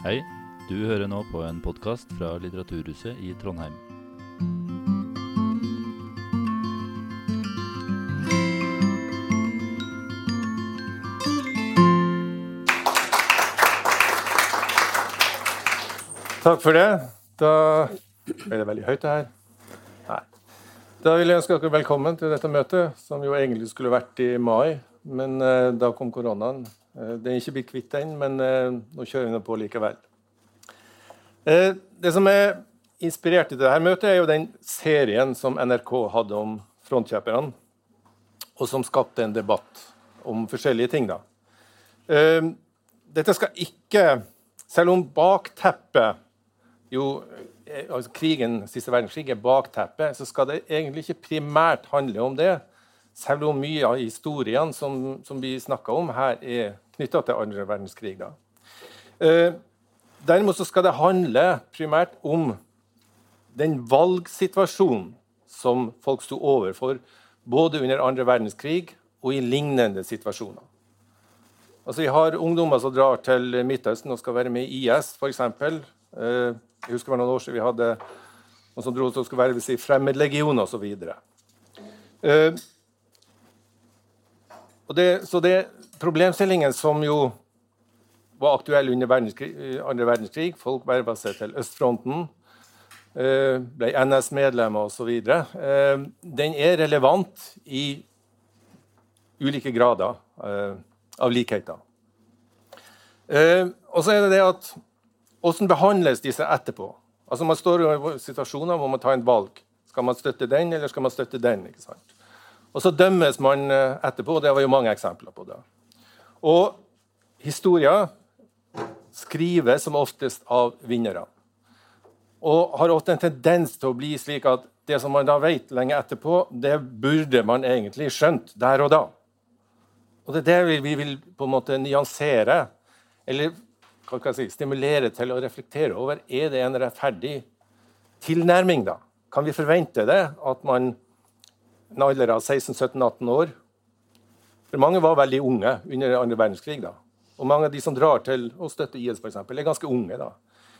Hei, du hører nå på en podkast fra Litteraturhuset i Trondheim. Takk for det. Da er det veldig høyt, det her. Nei. Da vil jeg ønske dere velkommen til dette møtet, som jo egentlig skulle vært i mai. Men eh, da kom koronaen. Eh, det er ikke blitt kvitt den, men eh, nå kjører vi den på likevel. Eh, det som er inspirert til dette møtet, er jo den serien som NRK hadde om frontkjemperne, og som skapte en debatt om forskjellige ting. da. Dette skal ikke Selv om bakteppet jo altså krigen, siste verdenskrig er bakteppet, så skal det egentlig ikke primært handle om det. Selv om mye av historiene som, som vi snakker om her, er knytta til andre verdenskrig. Da. Eh, derimot så skal det handle primært om den valgsituasjonen som folk sto overfor både under andre verdenskrig og i lignende situasjoner. Altså, vi har ungdommer som drar til Midtøsten og skal være med i IS, f.eks. Eh, jeg husker det var noen år siden vi hadde noen som dro som skulle være i fremmedlegion osv. Uh, så det problemstillingen som jo var aktuell under verdenskrig, andre verdenskrig Folk verva seg til østfronten, uh, ble NS-medlemmer osv. Uh, den er relevant i ulike grader av likheter. Og så er det det at hvordan behandles disse etterpå? Altså Man står i situasjoner hvor man tar en valg. Skal man støtte den, eller skal man støtte den? ikke sant? Og så dømmes man eh, etterpå, og det var jo mange eksempler på det. Og historier skrives som oftest av vinnere. Og har ofte en tendens til å bli slik at det som man da vet lenge etterpå, det burde man egentlig skjønt der og da. Og det er det vi vil på en måte nyansere, eller hva si, stimulere til å reflektere over er det en rettferdig tilnærming. da? Kan vi forvente det, at man en alder av 16-17-18 år For mange var veldig unge under andre verdenskrig. da. Og mange av de som drar til å støtte IS, for eksempel, er ganske unge. da.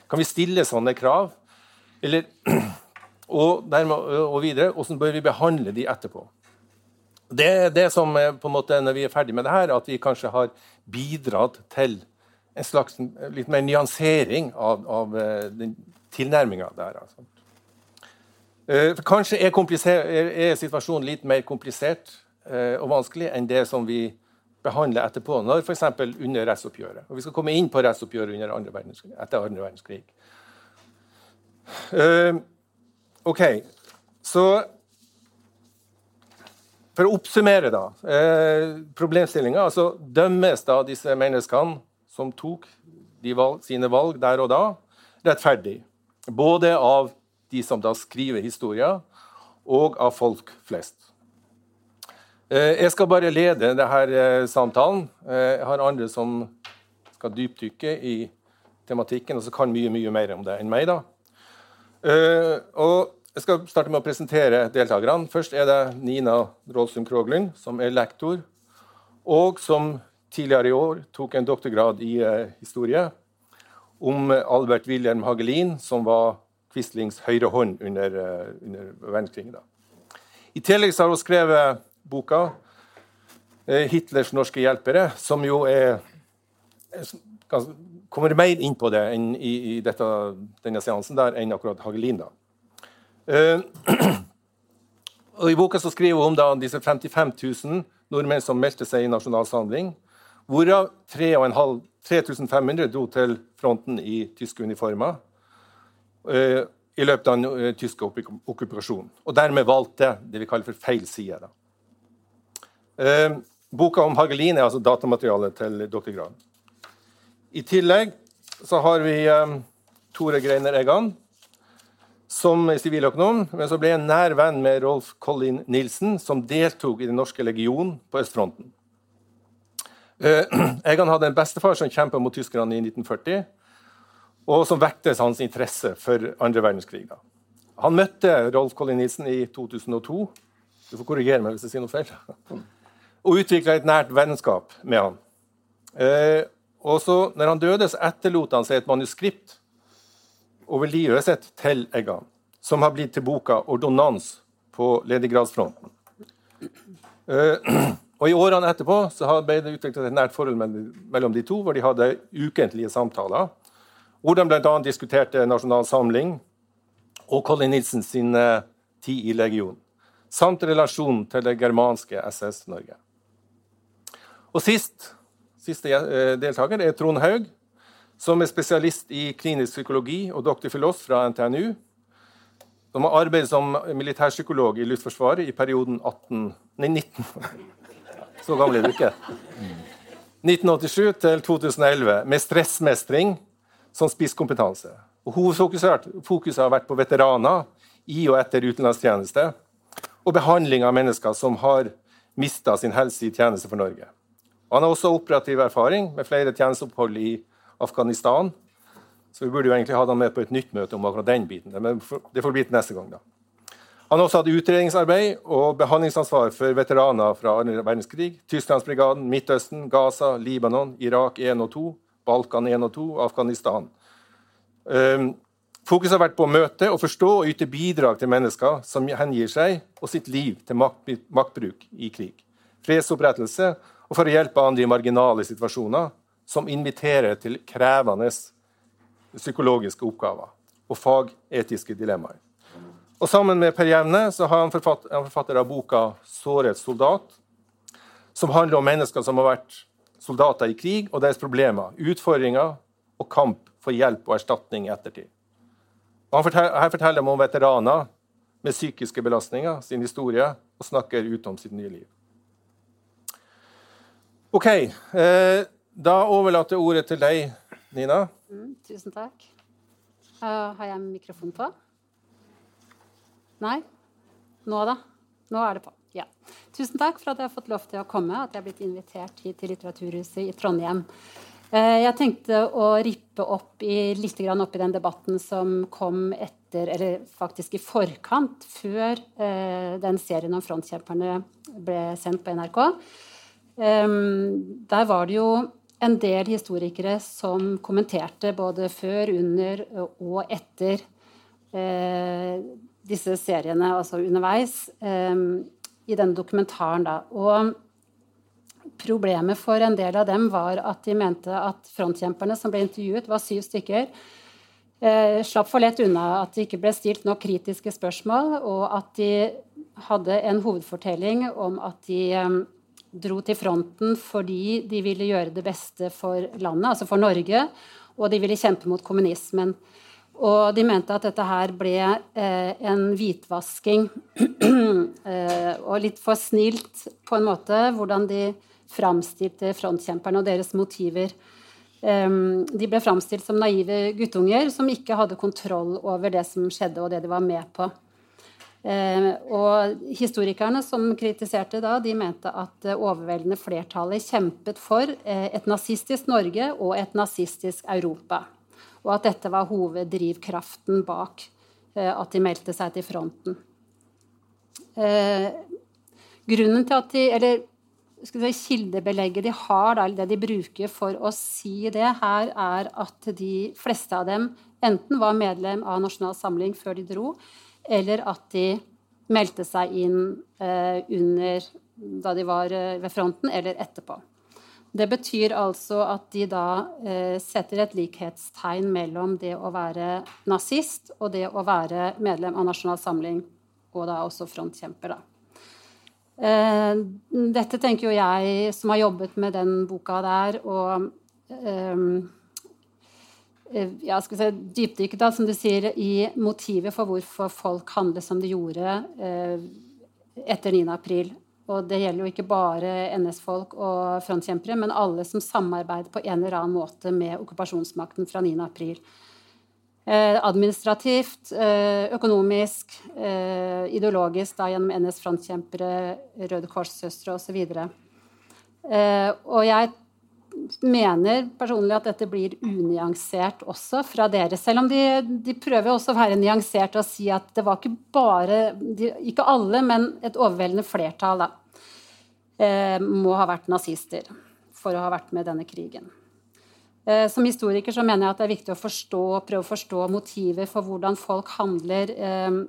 Kan vi stille sånne krav? Eller, og, dermed, og videre, hvordan bør vi behandle de etterpå? Det er det som på en måte, når vi er ferdig med det her, at vi kanskje har bidratt til en slags litt mer nyansering av, av eh, den tilnærminga der. Altså. Eh, kanskje er, er, situasjonen litt mer komplisert og vanskelig enn det som vi behandler etterpå, når f.eks. under rettsoppgjøret. Og vi skal komme inn på rettsoppgjøret under andre verdenskrig, etter andre verdenskrig. Uh, OK, så For å oppsummere, da. Uh, Problemstillinga. Altså, dømmes da disse menneskene som tok valg, sine valg der og da, rettferdig. Både av de som da skriver historier, og av folk flest. Eh, jeg skal bare lede denne eh, samtalen. Eh, jeg har andre som skal dypdykke i tematikken, og som kan mye mye mer om det enn meg. da. Og jeg skal starte med å presentere deltakerne. Først er det Nina Rålsum Kroglund, som er lektor, og som tidligere i år tok en doktorgrad i historie om Albert Wilhelm Hagelin, som var Quislings høyre hånd under, under verdenskrigen. I tillegg har hun skrevet boka uh, 'Hitlers norske hjelpere', som jo er kommer mer inn på det enn i, i dette, denne seansen der enn akkurat Hagelin. da. og I boka så skriver hun da, disse 55 000 nordmenn som meldte seg i Nasjonal Samling, Hvorav 3500 dro til fronten i tyske uniformer uh, i løpet av den uh, tyske okkupasjonen. Og dermed valgte det vi kaller for feil side. Uh, boka om Hagelin er altså datamaterialet til doktorgraden. I tillegg så har vi um, Tore Greiner Eggan, som siviløkonom, men så ble en nær venn med Rolf Collin Nilsen, som deltok i Den norske legion på østfronten. Eh, Egan hadde en bestefar som kjempa mot tyskerne i 1940, og som vektes hans interesse for andre verdenskrig. Da. Han møtte Rolf Collin Nilsen i 2002. Du får korrigere meg hvis jeg sier noe feil. Og utvikla et nært vennskap med han. Eh, Og så, når han døde, så etterlot han seg et manuskript over livet sitt til Eggan, som har blitt til boka 'Ordonnans' på ledigradsfronten. Eh, og I årene etterpå så ble det utviklet et nært forhold mellom de to, hvor de hadde ukentlige samtaler, hvor de bl.a. diskuterte Nasjonal Samling og Colin Nilsen sin uh, tid i legionen, samt relasjonen til det germanske SS-Norge. Og sist, Siste uh, deltaker er Trond Haug, som er spesialist i klinisk psykologi og doktor filos fra NTNU. De har arbeidet som militærpsykolog i Luftforsvaret i perioden 18, nei, 19 Så gammel er du ikke. 1987 til 2011 med stressmestring som spisskompetanse. Og Hovedfokuset har vært på veteraner i og etter utenlandstjeneste og behandling av mennesker som har mista sin helse i tjeneste for Norge. Og han har også operativ erfaring med flere tjenesteopphold i Afghanistan. Så vi burde jo egentlig ha ham med på et nytt møte om akkurat den biten. Men det får bli til neste gang. da. Han har også hatt utredningsarbeid og behandlingsansvar for veteraner fra andre verdenskrig, Tysklandsbrigaden, Midtøsten, Gaza, Libanon, Irak 1 og 2, Balkan 1 og 2 Afghanistan. Um, Fokus har vært på å møte og forstå og yte bidrag til mennesker som hengir seg og sitt liv til maktbruk i krig, fredsopprettelse og for å hjelpe andre i marginale situasjoner som inviterer til krevende psykologiske oppgaver og fagetiske dilemmaer. Og Sammen med Per Jevne så har han forfatter, han forfatter av boka 'Såret soldat', som handler om mennesker som har vært soldater i krig og deres problemer, utfordringer og kamp for hjelp og erstatning i ettertid. Og forteller, her forteller de om veteraner med psykiske belastninger, sin historie, og snakker ut om sitt nye liv. OK. Eh, da overlater jeg ordet til deg, Nina. Mm, tusen takk. Uh, har jeg mikrofon på? Nei? Nå, da? Nå er det på. Ja. Tusen takk for at jeg har fått lov til å komme, at jeg har blitt invitert hit til Litteraturhuset i Trondheim. Uh, jeg tenkte å rippe opp i, litt opp i den debatten som kom etter, eller faktisk i forkant, før uh, den serien om frontkjemperne ble sendt på NRK. Um, der var det jo en del historikere som kommenterte både før, under og etter eh, disse seriene, altså underveis, eh, i denne dokumentaren. Da. Og problemet for en del av dem var at de mente at frontkjemperne som ble intervjuet, var syv stykker. Eh, slapp for lett unna at det ikke ble stilt nok kritiske spørsmål, og at de hadde en hovedfortelling om at de eh, dro til fronten fordi de ville gjøre det beste for landet, altså for Norge, og de ville kjempe mot kommunismen. Og de mente at dette her ble eh, en hvitvasking eh, og litt for snilt på en måte hvordan de framstilte frontkjemperne og deres motiver. Um, de ble framstilt som naive guttunger som ikke hadde kontroll over det som skjedde og det de var med på. Eh, og historikerne som kritiserte da, de mente at det overveldende flertallet kjempet for eh, et nazistisk Norge og et nazistisk Europa. Og at dette var hoveddrivkraften bak eh, at de meldte seg til fronten. Grunnen til at de, eller si, Kildebelegget de har, eller det de bruker for å si det her, er at de fleste av dem enten var medlem av Nasjonal Samling før de dro, eller at de meldte seg inn eh, under da de var eh, ved fronten, eller etterpå. Det betyr altså at de da eh, setter et likhetstegn mellom det å være nazist og det å være medlem av Nasjonal Samling, og da også frontkjemper, da. Dette tenker jo jeg, som har jobbet med den boka der, og Eh, ja, skal vi si, dypdykke da, som du sier, i motivet for hvorfor folk handlet som de gjorde eh, etter 9. april. Og det gjelder jo ikke bare NS-folk og frontkjempere, men alle som samarbeider på en eller annen måte med okkupasjonsmakten fra 9. april. Eh, administrativt, eh, økonomisk, eh, ideologisk da, gjennom NS-frontkjempere, Røde Kors-søstre osv. Eh, og jeg mener personlig at dette blir unyansert også fra dere. Selv om de, de prøver også å være nyanserte og si at det var ikke bare de, Ikke alle, men et overveldende flertall da, eh, må ha vært nazister for å ha vært med i denne krigen. Eh, som historiker så mener jeg at det er viktig å forstå, prøve å forstå motiver for hvordan folk handler. Eh,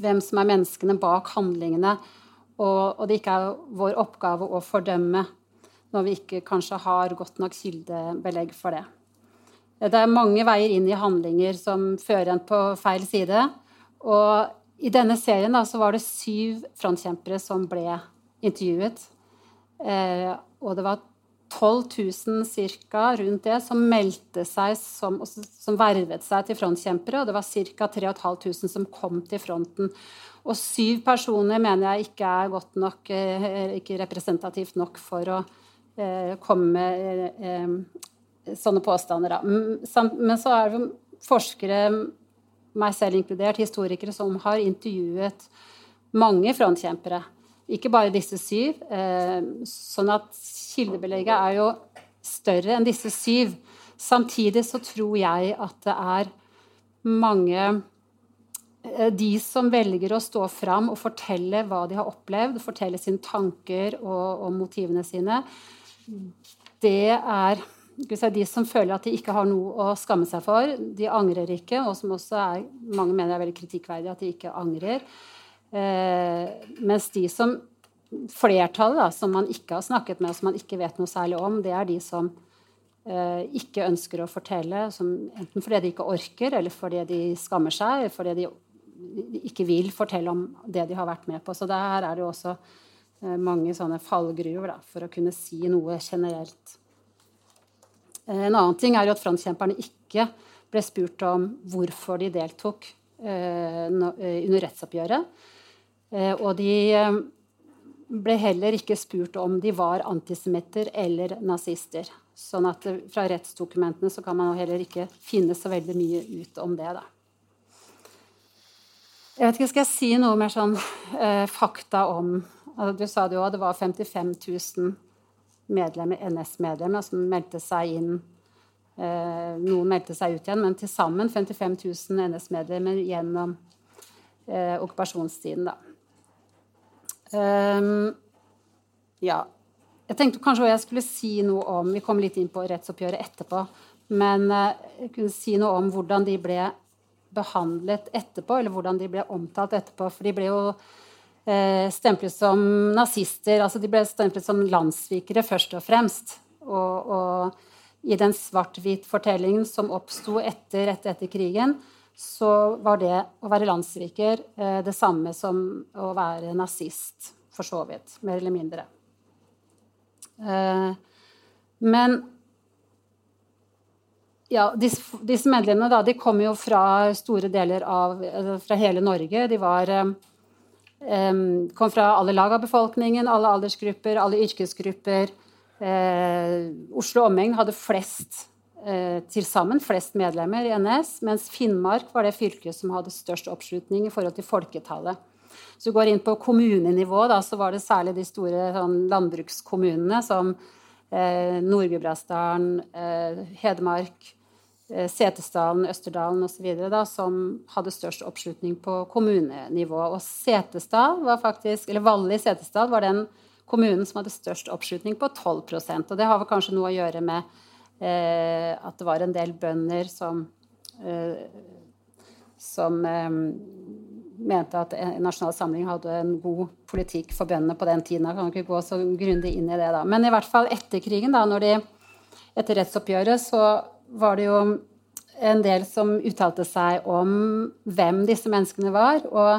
hvem som er menneskene bak handlingene. Og, og, det ikke er vår oppgave å fordømme når vi ikke kanskje har godt nok kildebelegg for det. Det er mange veier inn i handlinger som fører en på feil side. Og i denne serien da, så var det syv frontkjempere som ble intervjuet. Eh, og det var 12 000 ca. rundt det som meldte seg som, som vervet seg til frontkjempere. Og det var ca. 3500 som kom til fronten. Og syv personer mener jeg ikke er godt nok, eh, ikke representativt nok for å komme med eh, sånne påstander. Men så er det forskere, meg selv inkludert, historikere, som har intervjuet mange frontkjempere. Ikke bare disse syv. Sånn at kildebelegget er jo større enn disse syv. Samtidig så tror jeg at det er mange Eh, de som velger å stå fram og fortelle hva de har opplevd, fortelle sine tanker og, og motivene sine, det er de som føler at de ikke har noe å skamme seg for. De angrer ikke, og som også er, mange mener er veldig kritikkverdig at de ikke angrer. Eh, mens de som flertallet da, som man ikke har snakket med, og som man ikke vet noe særlig om, det er de som eh, ikke ønsker å fortelle, som, enten fordi de ikke orker, eller fordi de skammer seg, eller fordi de ikke vil fortelle om det de har vært med på. Så der er det jo også mange sånne fallgruver da, for å kunne si noe generelt. Eh, en annen ting er jo at frontkjemperne ikke ble spurt om hvorfor de deltok eh, under rettsoppgjøret. Og de ble heller ikke spurt om de var antisemitter eller nazister. Sånn at fra rettsdokumentene så kan man heller ikke finne så veldig mye ut om det. da. Jeg vet ikke, Skal jeg si noe mer sånn eh, fakta om Du sa det jo, det var 55 000 medlemmer, NS-medlemmer som meldte seg inn. Eh, noen meldte seg ut igjen, men til sammen 55 000 NS-medlemmer gjennom eh, okkupasjonstiden. da. Um, ja. Jeg tenkte kanskje jeg skulle si noe om Vi kommer litt inn på rettsoppgjøret etterpå. Men eh, jeg kunne si noe om hvordan de ble behandlet etterpå, eller hvordan de ble omtalt etterpå. For de ble jo stemplet som nazister. altså De ble stemplet som landssvikere først og fremst. Og, og i den svart-hvit-fortellingen som oppsto etter, etter, etter, krigen, så var det å være landssviker eh, det samme som å være nazist, for så vidt. Mer eller mindre. Eh, men ja, disse, disse, medlemmene da, de kom jo fra store deler av Fra hele Norge. De var, um, kom fra alle lag av befolkningen, alle aldersgrupper, alle yrkesgrupper. Uh, Oslo omegn hadde flest uh, til sammen flest medlemmer i NS, mens Finnmark var det fylket som hadde størst oppslutning i forhold til folketallet. Så går inn på kommunenivå, da, så var det særlig de store sånn, landbrukskommunene som eh, Nord-Gudbrandsdalen, eh, Hedmark, Eh, Setesdalen, Østerdalen osv. som hadde størst oppslutning på kommunenivå. Og Setesdal var faktisk, eller Valle i Setesdal var den kommunen som hadde størst oppslutning på 12% Og det har vel kanskje noe å gjøre med eh, at det var en del bønder som, eh, som eh, mente at Nasjonal Samling hadde en god politikk for bøndene på den tiden. Jeg kan ikke gå så grundig inn i det da. Men i hvert fall etter krigen, da, når de etter rettsoppgjøret, så var det jo en del som uttalte seg om hvem disse menneskene var. Og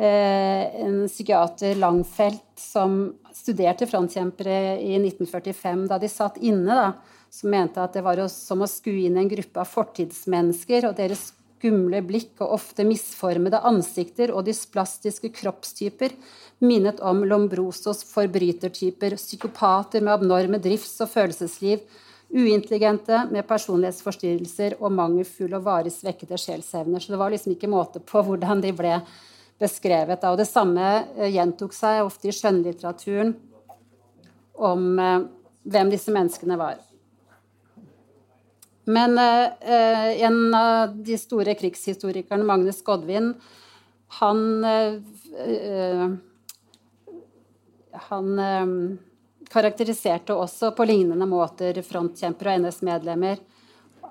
eh, en psykiater, Langfelt, som studerte frontkjempere i 1945, da de satt inne, da, som mente at det var som å skue inn en gruppe av fortidsmennesker og deres skumle blikk og ofte misformede ansikter og dysplastiske kroppstyper minnet om Lombrosos forbrytertyper, psykopater med abnorme drifts- og følelsesliv, Uintelligente med personlighetsforstyrrelser og mangelfulle og varig svekkede sjelsevner. Så det var liksom ikke måte på hvordan de ble beskrevet. Og det samme eh, gjentok seg ofte i skjønnlitteraturen om eh, hvem disse menneskene var. Men eh, en av de store krigshistorikerne, Magnus Godvin, han Han karakteriserte også på lignende måter frontkjempere og NS-medlemmer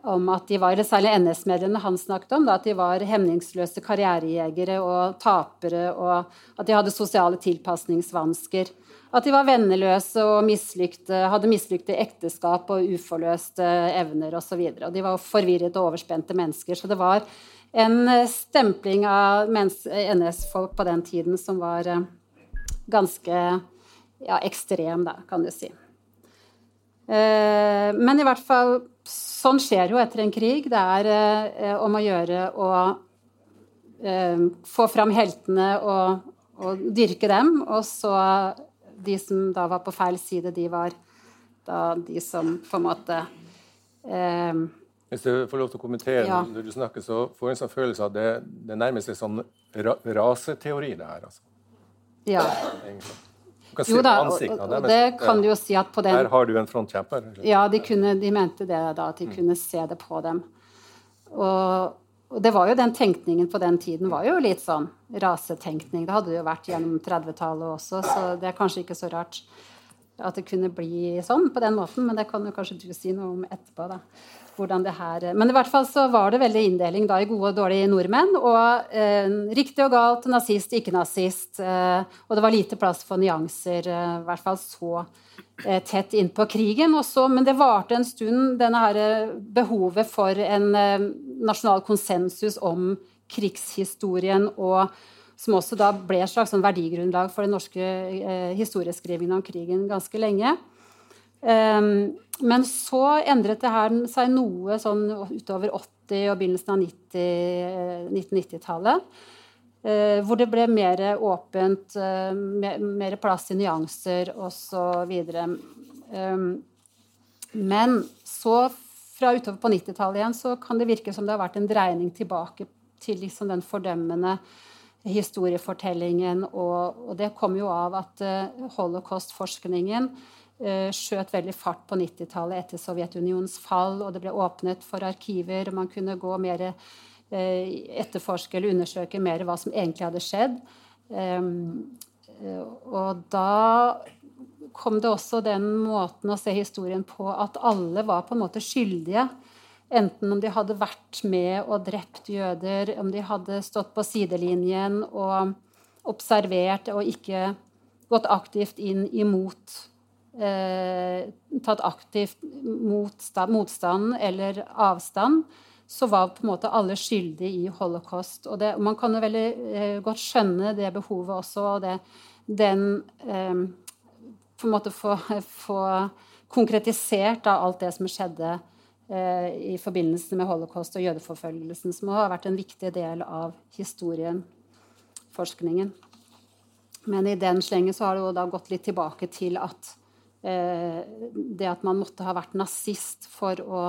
om at de var, særlig NS-medlemmene han snakket om, da, at de var hemningsløse karrierejegere og tapere, og at de hadde sosiale tilpasningsvansker. At de var venneløse og mislykte, hadde mislykte ekteskap og uforløste evner osv. De var forvirrede og overspente mennesker. Så det var en stempling av NS-folk på den tiden som var eh, ganske ja, ekstrem, da, kan du si. Eh, men i hvert fall Sånn skjer jo etter en krig. Det er eh, om å gjøre å få fram heltene og, og dyrke dem, og så de som da var på feil side, de var da de som på en måte eh, Hvis jeg får lov til å kommentere ja. når du snakker, så får jeg en sånn følelse av det, det nærmest er sånn ra raseteori, det her. altså. Ja. Jo da, ansiktene deres. det kan du jo si at på den Her har du en frontkjemper. Ja, de, kunne, de mente det da, at de mm. kunne se det på dem. Og og det var jo den tenkningen på den tiden var jo litt sånn rasetenkning. Det hadde det jo vært gjennom 30-tallet også, så det er kanskje ikke så rart at det kunne bli sånn på den måten, men det kan jo kanskje du si noe om etterpå. da. Hvordan det her... Men i hvert fall så var det veldig inndeling i gode og dårlige nordmenn. Og eh, riktig og galt, nazist, ikke nazist. Eh, og det var lite plass for nyanser, eh, i hvert fall så Eh, tett innpå krigen. Også, men det varte en stund, denne her eh, behovet for en eh, nasjonal konsensus om krigshistorien, og som også da ble et slags sånn verdigrunnlag for den norske eh, historieskrivingen om krigen ganske lenge. Um, men så endret det her seg noe sånn utover 80- og begynnelsen av 1990-tallet. Eh, hvor det ble mer åpent, eh, mer plass til nyanser osv. Um, men så, fra utover på 90-tallet igjen, så kan det virke som det har vært en dreining tilbake til liksom den fordømmende historiefortellingen. Og, og det kom jo av at uh, holocaust-forskningen skjøt veldig fart på 90-tallet etter Sovjetunionens fall, og det ble åpnet for arkiver, og man kunne gå mer Eh, etterforske eller undersøke mer hva som egentlig hadde skjedd. Ehm, eh, og da kom det også den måten å se historien på at alle var på en måte skyldige. Enten om de hadde vært med og drept jøder, om de hadde stått på sidelinjen og observert og ikke gått aktivt inn imot eh, Tatt aktivt motstand eller avstand så var på en måte alle skyldige i holocaust. Og det, man kan jo veldig eh, godt skjønne det behovet også, og det, den eh, På en måte få, få konkretisert da, alt det som skjedde eh, i forbindelse med holocaust og jødeforfølgelsen, som har vært en viktig del av historien, forskningen. Men i den slengen så har det jo da gått litt tilbake til at det at man måtte ha vært nazist for å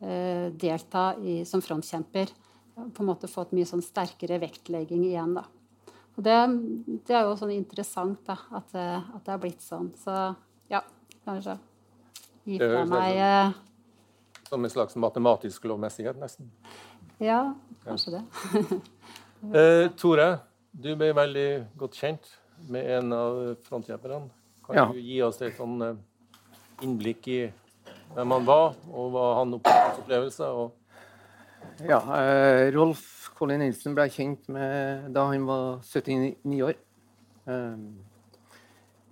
Eh, delta i, som frontkjemper. På en måte fått mye sånn sterkere vektlegging igjen. da. Og det, det er jo sånn interessant da, at, eh, at, det har blitt sånn. Så ja, kanskje gi fra meg eh, Som en slags matematisk lovmessighet, nesten? Ja, kanskje det. eh, Tore, du ble veldig godt kjent med en av frontkjemperne. Kan ja. du gi oss et sånn innblikk i hvem han var, og hva han opplevelse og Ja, eh, Rolf Colin Nilsen ble kjent med da han var 79 år. Eh,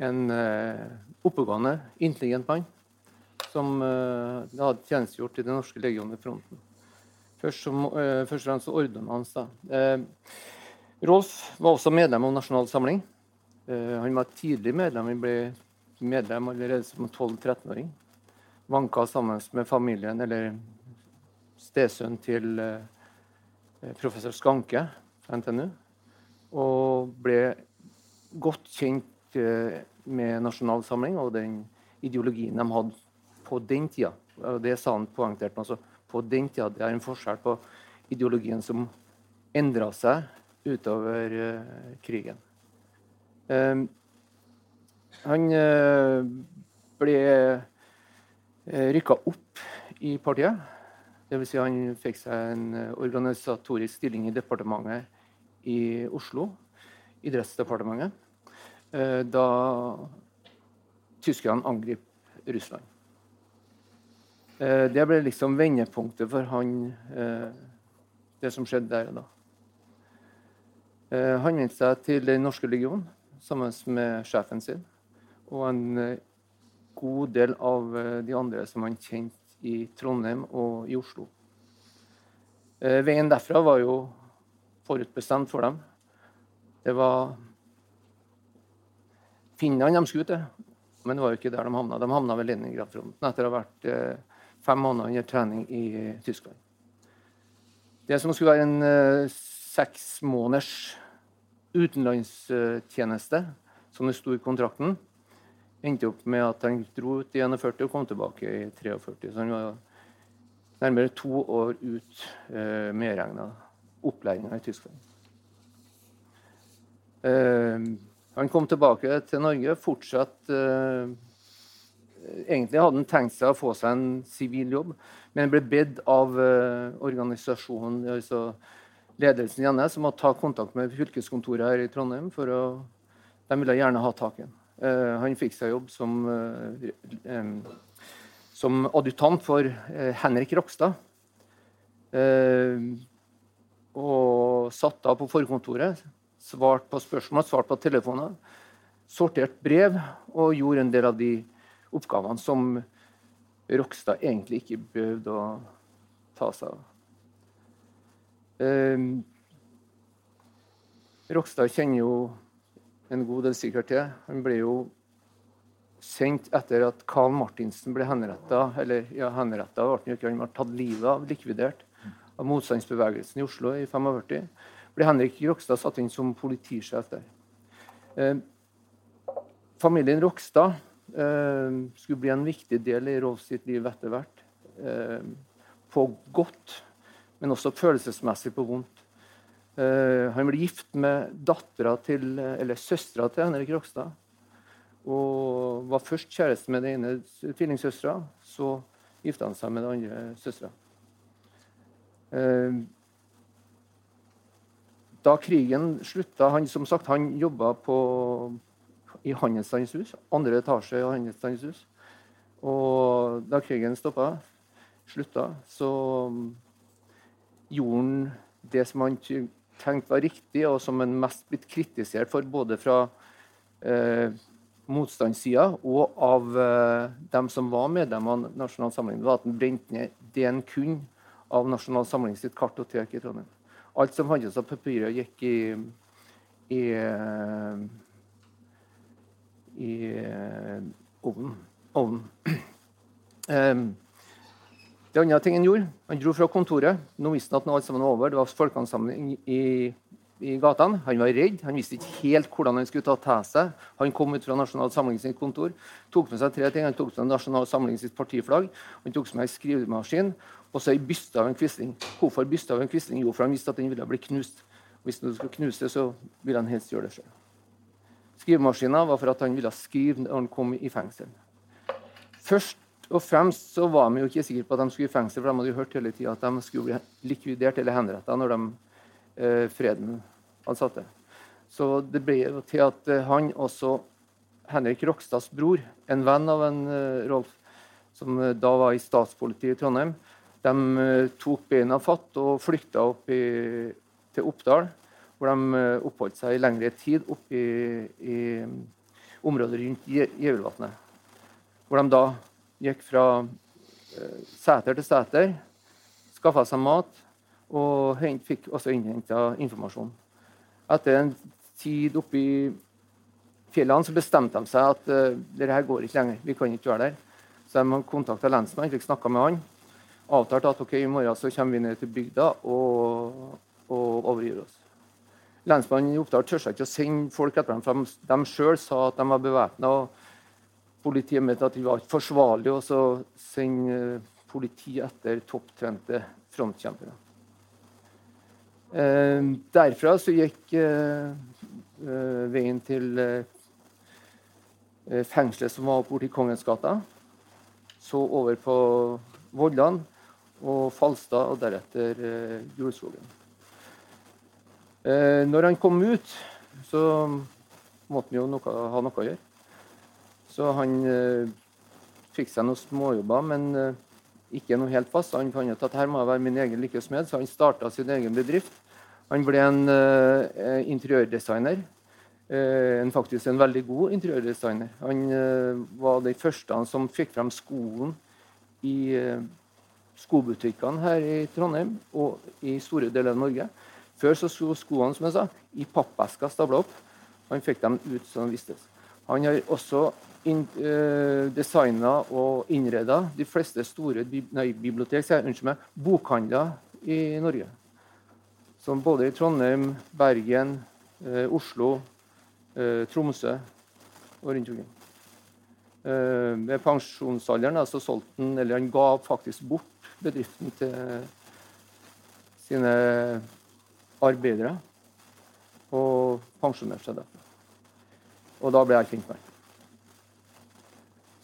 en eh, oppegående, intelligent mann som eh, hadde tjenestegjort i den norske legionen ved fronten. Først, som, eh, først og fremst ordenen da. Eh, Rolf var også medlem av Nasjonal Samling. Eh, han var tidlig medlem. Han ble medlem allerede som 12-13-åring vanka sammen med familien, eller stesønn til eh, professor Skanke fra NTNU. Og ble godt kjent eh, med Nasjonal Samling og den ideologien de hadde på den tida. Det sa han poengtert. Altså, på den tida det er en forskjell på ideologien som endra seg utover krigen. Uh, han uh, ble Eh, rykka opp i partiet. Dvs. Si han fikk seg en eh, organisatorisk stilling i departementet i Oslo. Idrettsdepartementet. Eh, da tyskerne angrep Russland. Eh, det ble liksom vendepunktet for han, eh, det som skjedde der og da. Eh, han vendte seg til Den norske legion sammen med sjefen sin og en god del av de andre som han kjente i Trondheim og i Oslo. Veien derfra var jo forutbestemt for dem. Det var Finland de skulle til, men det var jo ikke der de havna. De havna ved Leningrad-fronten etter å ha vært fem måneder under trening i Tyskland. Det som skulle være en seks måneders utenlandstjeneste, som det sto i kontrakten, endte opp med at han dro ut i 41 og kom tilbake i 43. Så han var nærmere to år ut eh, medregna opplæringa i Tyskland. Eh, han kom tilbake til Norge, fortsatt eh, Egentlig hadde han tenkt seg å få seg en sivil jobb, men ble bedt av eh, organisasjonen, altså ledelsen i NS, om å ta kontakt med fylkeskontoret her i Trondheim. for å, De ville gjerne ha tak i ham. Uh, han fikk seg jobb som, um, som adjutant for Henrik Rokstad. og satt da på forkontoret, svart på spørsmål, svart på telefoner, sortert brev og gjorde en del av de oppgavene som Rokstad egentlig ikke behøvde å ta seg av. Eh, Rokstad kjenner jo en god del sikkert til. Han ble jo sendt etter at Karl Martinsen ble henretta. Eller ja, henretta ble han ble tatt livet av, likvidert, av motstandsbevegelsen i Oslo i 45. Ble Henrik Rokstad satt inn som politisjef der. Eh, familien Rokstad Eh, skulle bli en viktig del i Rolf sitt liv etter hvert. Eh, på godt, men også følelsesmessig på vondt. Uh, han ble gift med dattera til, eller søstera til Henrik Rokstad. Og var først kjæreste med den ene tvillingsøstera. Så gifta han seg med den andre søstera. Da krigen slutta Han som sagt, han jobba i Handelsstandens hus. Andre etasje i Handelsstandens hus. Og da krigen stoppa, slutta, så gjorde det som han tenkte var riktig, og som han mest blitt kritisert for, både fra eh, motstandssida og av eh, dem som var medlemmer av Nasjonal Samling, var at han brente ned det han kunne av Nasjonal Samling sitt kartotek i Trondheim. Alt som fantes av papirer, gikk i, i eh, i eh, ovnen. ovnen. Um, det andre ting han gjorde, han dro fra kontoret. Nå visste han at alt sammen var over. Det var folkeansamling i, i gatene. Han var redd. Han visste ikke helt hvordan han skulle ta til seg. Han kom ut fra Nasjonal Samling sitt kontor, tok med seg tre ting. Han tok med seg Nasjonal Samling sitt partiflagg, han tok med seg skrivemaskin og så ei byste av en quisling. Hvorfor byste av en quisling? Jo, for han visste at den ville bli knust. Hvis han skulle knuse så ville han helst gjøre det sjøl. Skrivemaskina var for at han ville skrive når han kom i fengsel. Først og fremst så var vi jo ikke sikre på at de skulle i fengsel, for de hadde jo hørt hele tida at de skulle bli likvidert eller henretta når de, eh, freden ansatte. Så det ble jo til at eh, han også Henrik Rokstads bror, en venn av en uh, Rolf, som uh, da var i statspolitiet i Trondheim, de tok beina fatt og flykta opp i, til Oppdal hvor de eh, oppholdt seg i lengre tid oppe i, i området rundt Gjøvelvatnet. Hvor de da gikk fra uh, seter til seter, skaffa seg mat og fikk også innhenta informasjon. Etter en tid oppe i fjellene så bestemte de seg at uh, her går ikke lenger. vi kan ikke være der. Så de kontakta lensmannen, fikk snakka med han. Avtalte at ok, i morgen så kommer vi ned til bygda og, og overgir oss. Lensmannen i Oppdal tør ikke å sende folk etter dem, for de, sjøl sa at de var bevæpna. Politiet mente at det var ikke forsvarlig å sende politi etter topptrente frontkjempere. Eh, derfra så gikk eh, eh veien til eh, fengselet som var borti Kongens gata. Så over på Vollan og Falstad, og deretter eh, Gulskogen. Eh, når han kom ut, så måtte han jo noe, ha noe å gjøre. Så han eh, fikk seg noen småjobber, men eh, ikke noe helt fast. Han fant ut at her må jeg være min egen lykkesmed, så han starta sin egen bedrift. Han ble en uh, interiørdesigner. Uh, en, faktisk en veldig god interiørdesigner. Han uh, var den første som fikk frem skoen i skobutikkene her i Trondheim og i store deler av Norge. Før så sto skoene som jeg sa, i pappesker stabla opp. Han fikk dem ut som de vistes. Han har også eh, designa og innreda de fleste store nei, bibliotek, unnskyld meg, bokhandler i Norge. Som både i Trondheim, Bergen, eh, Oslo, eh, Tromsø og rundt omkring. Ved pensjonsalderen altså solgte han, eller han ga faktisk bort bedriften til sine arbeidere. Og pensjonerte seg derfra. Og da ble jeg kjent med ham.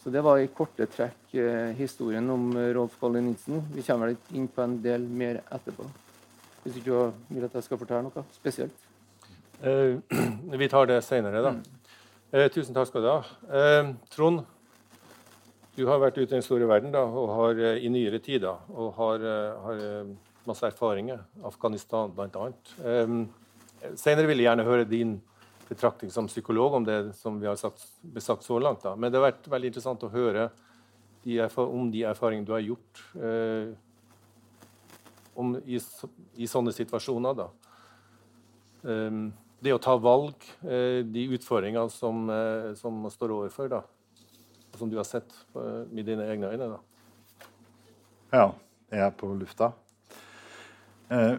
Så det var i korte trekk eh, historien om Rolf Kalle Nilsen. Vi kommer litt inn på en del mer etterpå. Hvis ikke du vil at jeg skal fortelle noe spesielt? Eh, vi tar det senere, da. Eh, tusen takk skal du ha. Eh, Trond, du har vært ute i den store verden da, og har eh, i nyere tider og har, eh, har masse erfaringer. Afghanistan bl.a. Eh, senere vil jeg gjerne høre din betraktning som psykolog om det som vi har sagt, sagt så langt. Da. Men det har vært veldig interessant å høre de om de erfaringene du har gjort eh, om, i, i, sånne situasjoner. Da. Um, det å ta valg, eh, de utfordringene som, eh, som man står overfor, da, som du har sett på, med dine egne øyne. Da. Ja, jeg er på lufta. Eh,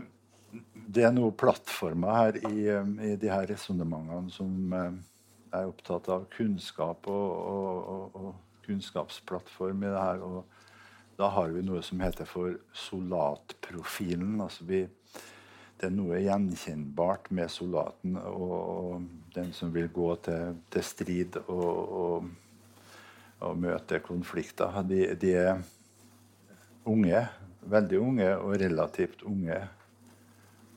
det er noen plattformer her i, um, i de her resonnementene som jeg er opptatt av kunnskap og, og, og, og kunnskapsplattform i det her. Og da har vi noe som heter for solatprofilen. Altså vi, det er noe gjenkjennbart med soldaten og, den som vil gå til, til strid og, møte konflikter. De, de er unge, veldig unge og relativt unge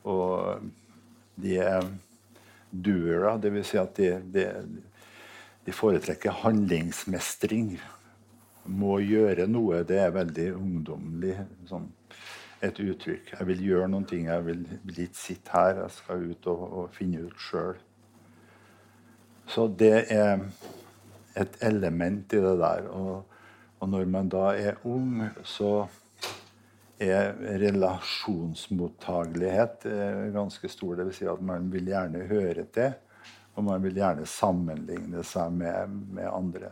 og de er doere, dvs. Si at de, de, de, foretrekker handlingsmestring. Må gjøre noe. Det er veldig ungdommelig. Sånn, et uttrykk. Jeg vil gjøre noen ting. Jeg vil, ikke sitte her. Jeg skal ut og, og finne ut sjøl. Så det er et element i det der. Og, og når man da er ung, så er relasjonsmottagelighet eh, ganske stor. Dvs. Si at man vil gjerne høre til, og man vil gjerne sammenligne seg med, med andre.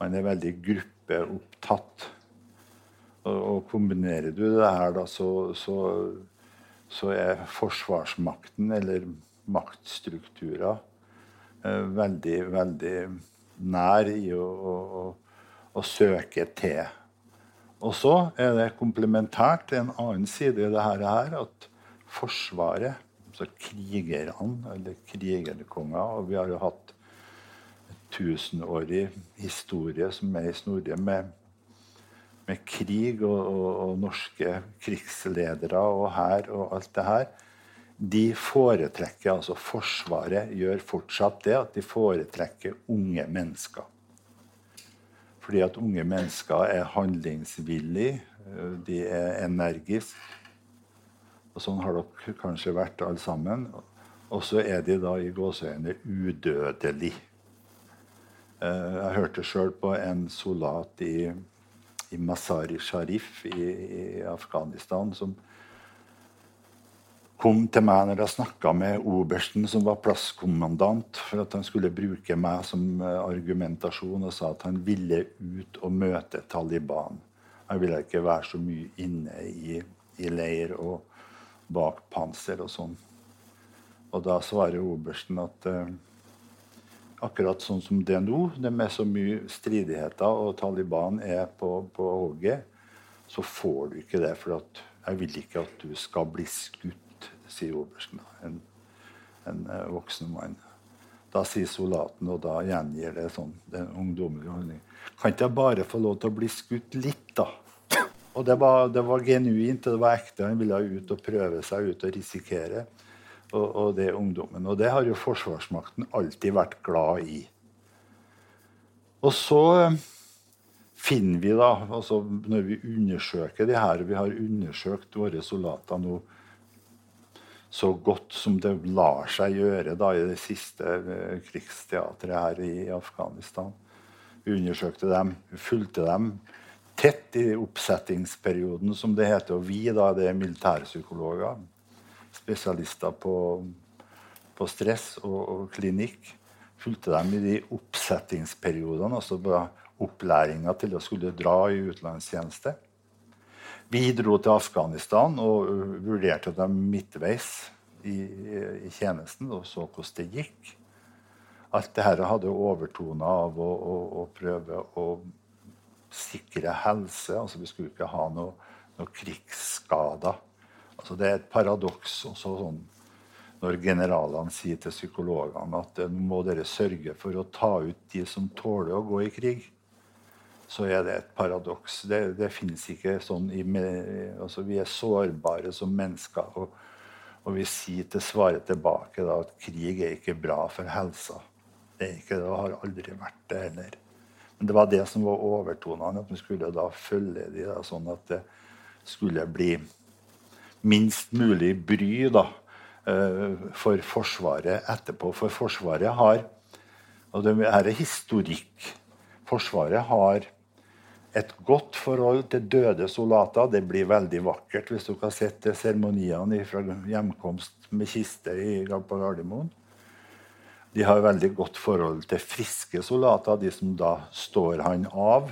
Man er veldig gruppeopptatt. Og, og kombinerer du det her, da, så, så, så er forsvarsmakten, eller maktstrukturer, eh, veldig, veldig nær i å, å, å søke til og så er det komplementært en annen side i det her at Forsvaret, altså krigerne, eller krigerkonger Og vi har jo hatt tusenårig historie som er i Snorre, med, med krig og, og, og, norske krigsledere og hær og alt det her. De foretrekker, altså Forsvaret gjør fortsatt det, at de foretrekker unge mennesker. Fordi at unge mennesker er handlingsvillige, eh, de er energiske. Og sånn har dere kanskje vært alle sammen. Og så er de da i gåseøyne udødelige. Eh, jeg hørte sjøl på en soldat i, i Masari Sharif i, i Afghanistan som kom til meg når jeg snakka med obersten, som var plasskommandant, for at han skulle bruke meg som eh, argumentasjon, og sa at han ville ut og møte Taliban. Han ville ikke være så mye inne i, i leir og bak panser og sånn. Og da svarer obersten at eh, akkurat sånn som det er nå, det med så mye stridigheter, og Taliban er på, på hogget, så får du ikke det. For jeg vil ikke at du skal bli skutt sier obersten. En, en uh, voksen mann. Da sier soldaten, og da gjengir det sånn, den ungdommelige holdning Kan ikke jeg bare få lov til å bli skutt litt, da? Og det var, det var genuint, det var ekte. Han ville ut og prøve seg ut og risikere. Og, og det, ungdommen. og det har jo forsvarsmakten alltid vært glad i. Og så eh, finner vi da, altså Når vi undersøker det her Vi har undersøkt våre soldater nå så godt som det lar seg gjøre da i det siste eh, krigsteatret her i Afghanistan. Vi undersøkte dem, fulgte dem tett i oppsettingsperioden, som det heter. Og vi da, det er militærpsykologer, spesialister på, på stress og, og, klinikk. Fulgte dem i de oppsettingsperiodene, altså opplæringa til å skulle dra i utenlandstjeneste. Vi dro til Afghanistan og vurderte dem midtveis i, i, tjenesten og så hvordan det gikk. Alt dette hadde overtoner av å, å, å, prøve å sikre helse. Altså, vi skulle ikke ha noe, noe krigsskader. Altså, det er et paradoks også sånn, når generalene sier til psykologene at nå må dere sørge for å ta ut de som tåler å gå i krig så er det et paradoks. Det, det fins ikke sånn i, altså Vi er sårbare som mennesker. Og, og vi sier til svaret tilbake da, at krig er ikke bra for helsa. Det er ikke det, og har aldri vært det heller. Men det var det som var overtonene. At vi skulle da følge de da, sånn at det skulle bli minst mulig bry da, eh, for Forsvaret etterpå. For Forsvaret har Og det er historikk. Forsvaret har et godt forhold til døde soldater. Det blir veldig vakkert hvis du har sett seremoniene fra hjemkomst med kiste på Gardermoen. De har veldig godt forhold til friske soldater, de som da står han av,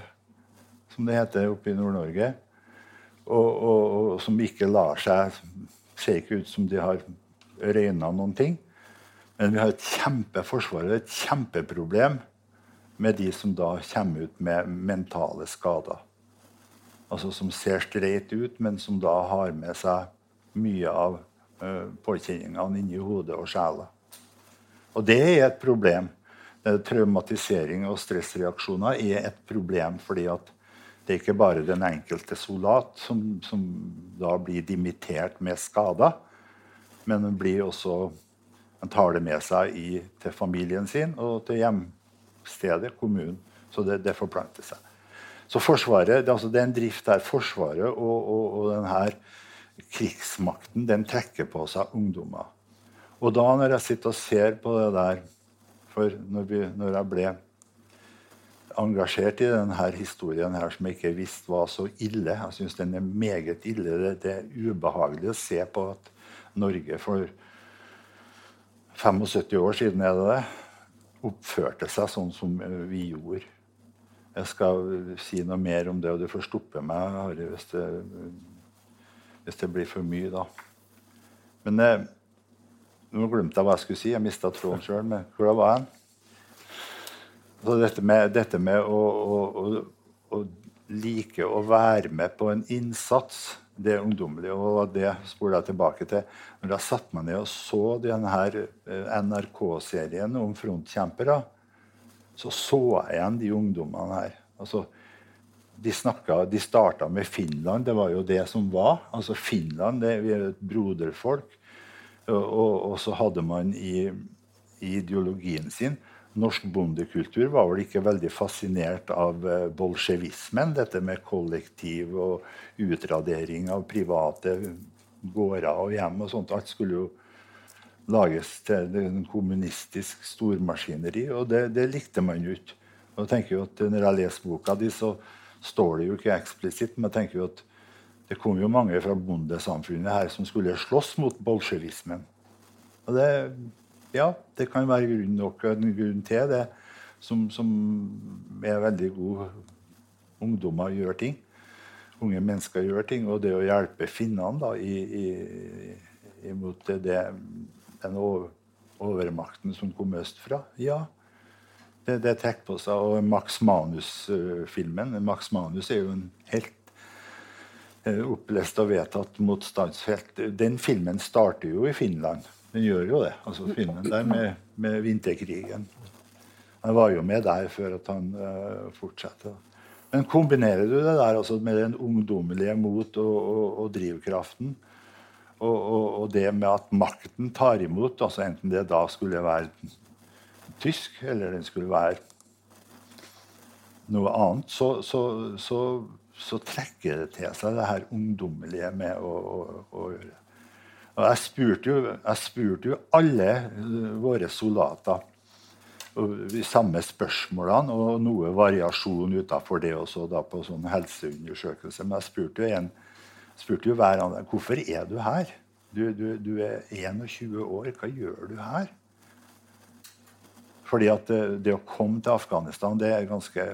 som det heter oppe i Nord-Norge. Og, og, og, som ikke lar seg Ser ikke ut som de har røyna noen ting. Men vi har et kjempeforsvar, og et kjempeproblem med de som da kommer ut med mentale skader. Altså som ser streit ut, men som da har med seg mye av uh, påkjenningene inni hodet og sjela. Og det er et problem. Traumatisering og stressreaksjoner er et problem fordi at det er ikke bare den enkelte soldat som, som da blir dimittert med skader, men den blir også, tar det med seg i, til familien sin og til hjem, stedet, kommunen. Så det, det forplanter seg. Så Forsvaret, det, altså, det er en drift der Forsvaret og, og, og denne krigsmakten den trekker på seg ungdommer. Og da når jeg sitter og ser på det der For når, vi, når jeg ble engasjert i denne historien her som jeg ikke visste var så ille Jeg syns den er meget ille. Det, det, er ubehagelig å se på at Norge for 75 år siden er det det, oppførte seg sånn som vi gjorde. Jeg skal si noe mer om det, og du får stoppe meg Harry, hvis, det, hvis det blir for mye, da. Men eh, nå glemte jeg hva jeg skulle si. Jeg mista tråden sjøl. Hvor var jeg? Så dette med, dette med å, å, å, å, like å være med på en innsats det ungdommelige. Og det spoler jeg tilbake til når jeg satte meg ned og så denne eh, NRK-serien om frontkjempere. Så så jeg igjen de ungdommene her. Altså, de, snakket, de starta med Finland. Det var jo det som var. Altså Finland det, vi er et broderfolk. Og, og, og så hadde man i, i ideologien sin norsk bondekultur var vel ikke veldig fascinert av eh, bolsjevismen. Dette med kollektiv og utradering av private gårder og hjem og sånt. Alt skulle jo lages til en kommunistisk stormaskineri, og det, det likte man jo ikke. Og jeg tenker jo at Når jeg leser boka di, så står det jo ikke eksplisitt, men jeg tenker jo at det kom jo mange fra bondesamfunnet her som skulle slåss mot bolsjevismen. Og det ja, det kan være grunn nok en grunn til det, som, som er veldig gode Ungdommer gjør ting. Unge mennesker gjør ting. Og det å hjelpe finnene imot det, den overmakten som kom østfra, ja. Det, det trekker på seg. Og Max Manus-filmen Max Manus er jo en helt eh, opplest og vedtatt motstandsfelt. Den filmen starter jo i Finland. Den gjør jo det. altså Filmen der med, med vinterkrigen. Han var jo med der før at han uh, fortsatte. Men kombinerer du det der altså med den ungdommelige mot og, og, og drivkraften, og, og, det med at makten tar imot, altså enten det da skulle være tysk, eller den skulle være noe annet, så, så, så, så, trekker det til seg det her ungdommelige med å, å, å gjøre. Og jeg spurte, jo, jeg spurte jo alle våre soldater de samme spørsmålene og noe variasjon utafor det også da på sånn helseundersøkelse. Men jeg spurte jo, en, spurte jo hver annen hvorfor er du her. Du, du, du, er 21 år, hva gjør du her? Fordi at det, det å komme til Afghanistan, det er ganske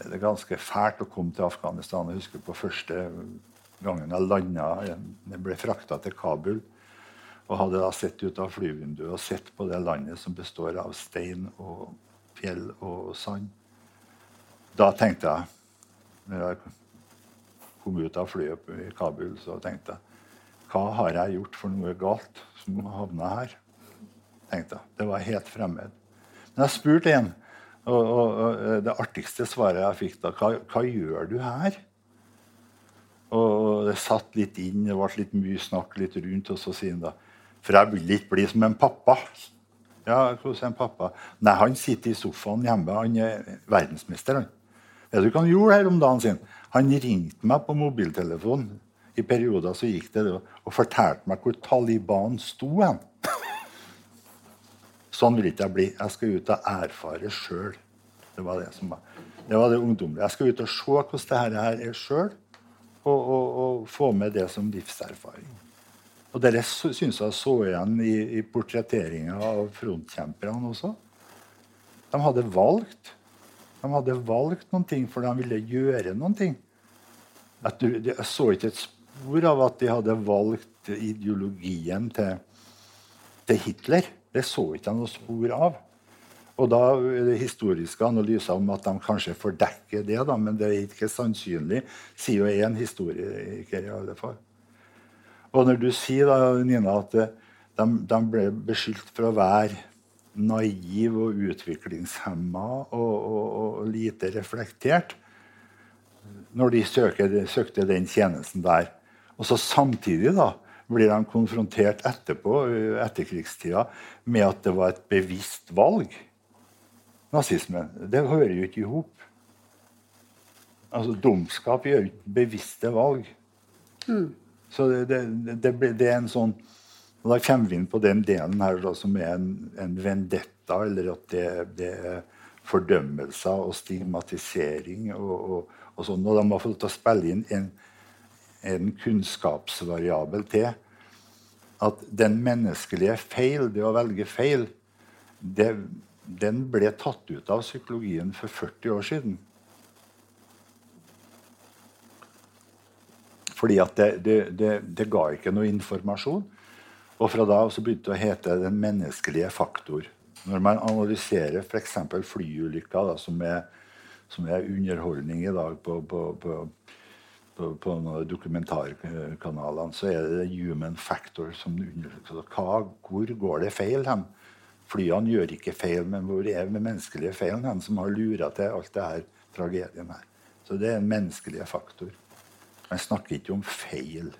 det er ganske fælt å komme til Afghanistan. Jeg husker på første gangen jeg landa Jeg ble frakta til Kabul. Og hadde da sett ut av flyvinduet og sett på det landet som består av stein og fjell og sand. Da tenkte jeg, når jeg kom ut av flyet i Kabul, så tenkte jeg Hva har jeg gjort for noe galt som havna her? tenkte jeg. Det var helt fremmed. Men jeg spurte en, og, og, og det artigste svaret jeg fikk da, hva, hva gjør du her? Og det satt litt inn, det ble litt mye snakk litt rundt. Og så sier han da For jeg vil ikke bli som en pappa. Ja, hvordan en pappa? Nei, han sitter i sofaen hjemme. Han er verdensmester. han. Vet du hva han gjorde her om dagen sin? Han ringte meg på mobiltelefonen. I perioder så gikk det og fortalte meg hvor Taliban sto hen. Sånn vil ikke jeg bli. Jeg skal ut og erfare sjøl. Det var det som var det var det ungdommelige. Jeg skal ut og se hvordan dette her er sjøl og, og, og, få med det som livserfaring. Og Dere syns jeg så igjen i, i portretteringa av frontkjemperne også. De hadde valgt. De hadde valgt noen ting, for de ville gjøre noen ting. Jeg så ikke et spor av at de hadde valgt ideologien til, til Hitler. Det så ikke jeg noe spor av. Og da er det historiske analyser om at de kanskje fordekker det, da, men det er ikke sannsynlig, sier jo én historiker. i alle fall. Og når du sier da, Nina, at de, de ble beskyldt for å være naiv og utviklingshemma og, og, og, lite reflektert når de søker, søkte den tjenesten der. Og så samtidig da, blir de konfrontert etterpå, etterkrigstida med at det var et bevisst valg nazismen. Det hører jo ikke i hop. Altså, dumskap gjør ikke bevisste valg. Mm. Så det, det, det, det, er en sånn Da kommer vi inn på den delen her da, som er en, en vendetta, eller at det, er fordømmelser og stigmatisering og, og, og sånn. Og de har fått til å spille inn en, en kunnskapsvariabel til. At den menneskelige feil, det å velge feil, det den ble tatt ut av psykologien for 40 år siden. Fordi at det, det, det, det ga ikke noe informasjon. Og fra da så begynte det å hete den menneskelige faktor. Når man analyserer f.eks. flyulykker, da, som, er, som, er, underholdning i dag på, på, på, på, dokumentarkanalene, så er det human factor som undersøker. Hvor går det feil hen? Flyene gjør ikke feil, men hvor er den menneskelige feilen de som har lura til alt det her tragedien her? Så det er en menneskelig faktor. Man snakker ikke om feil.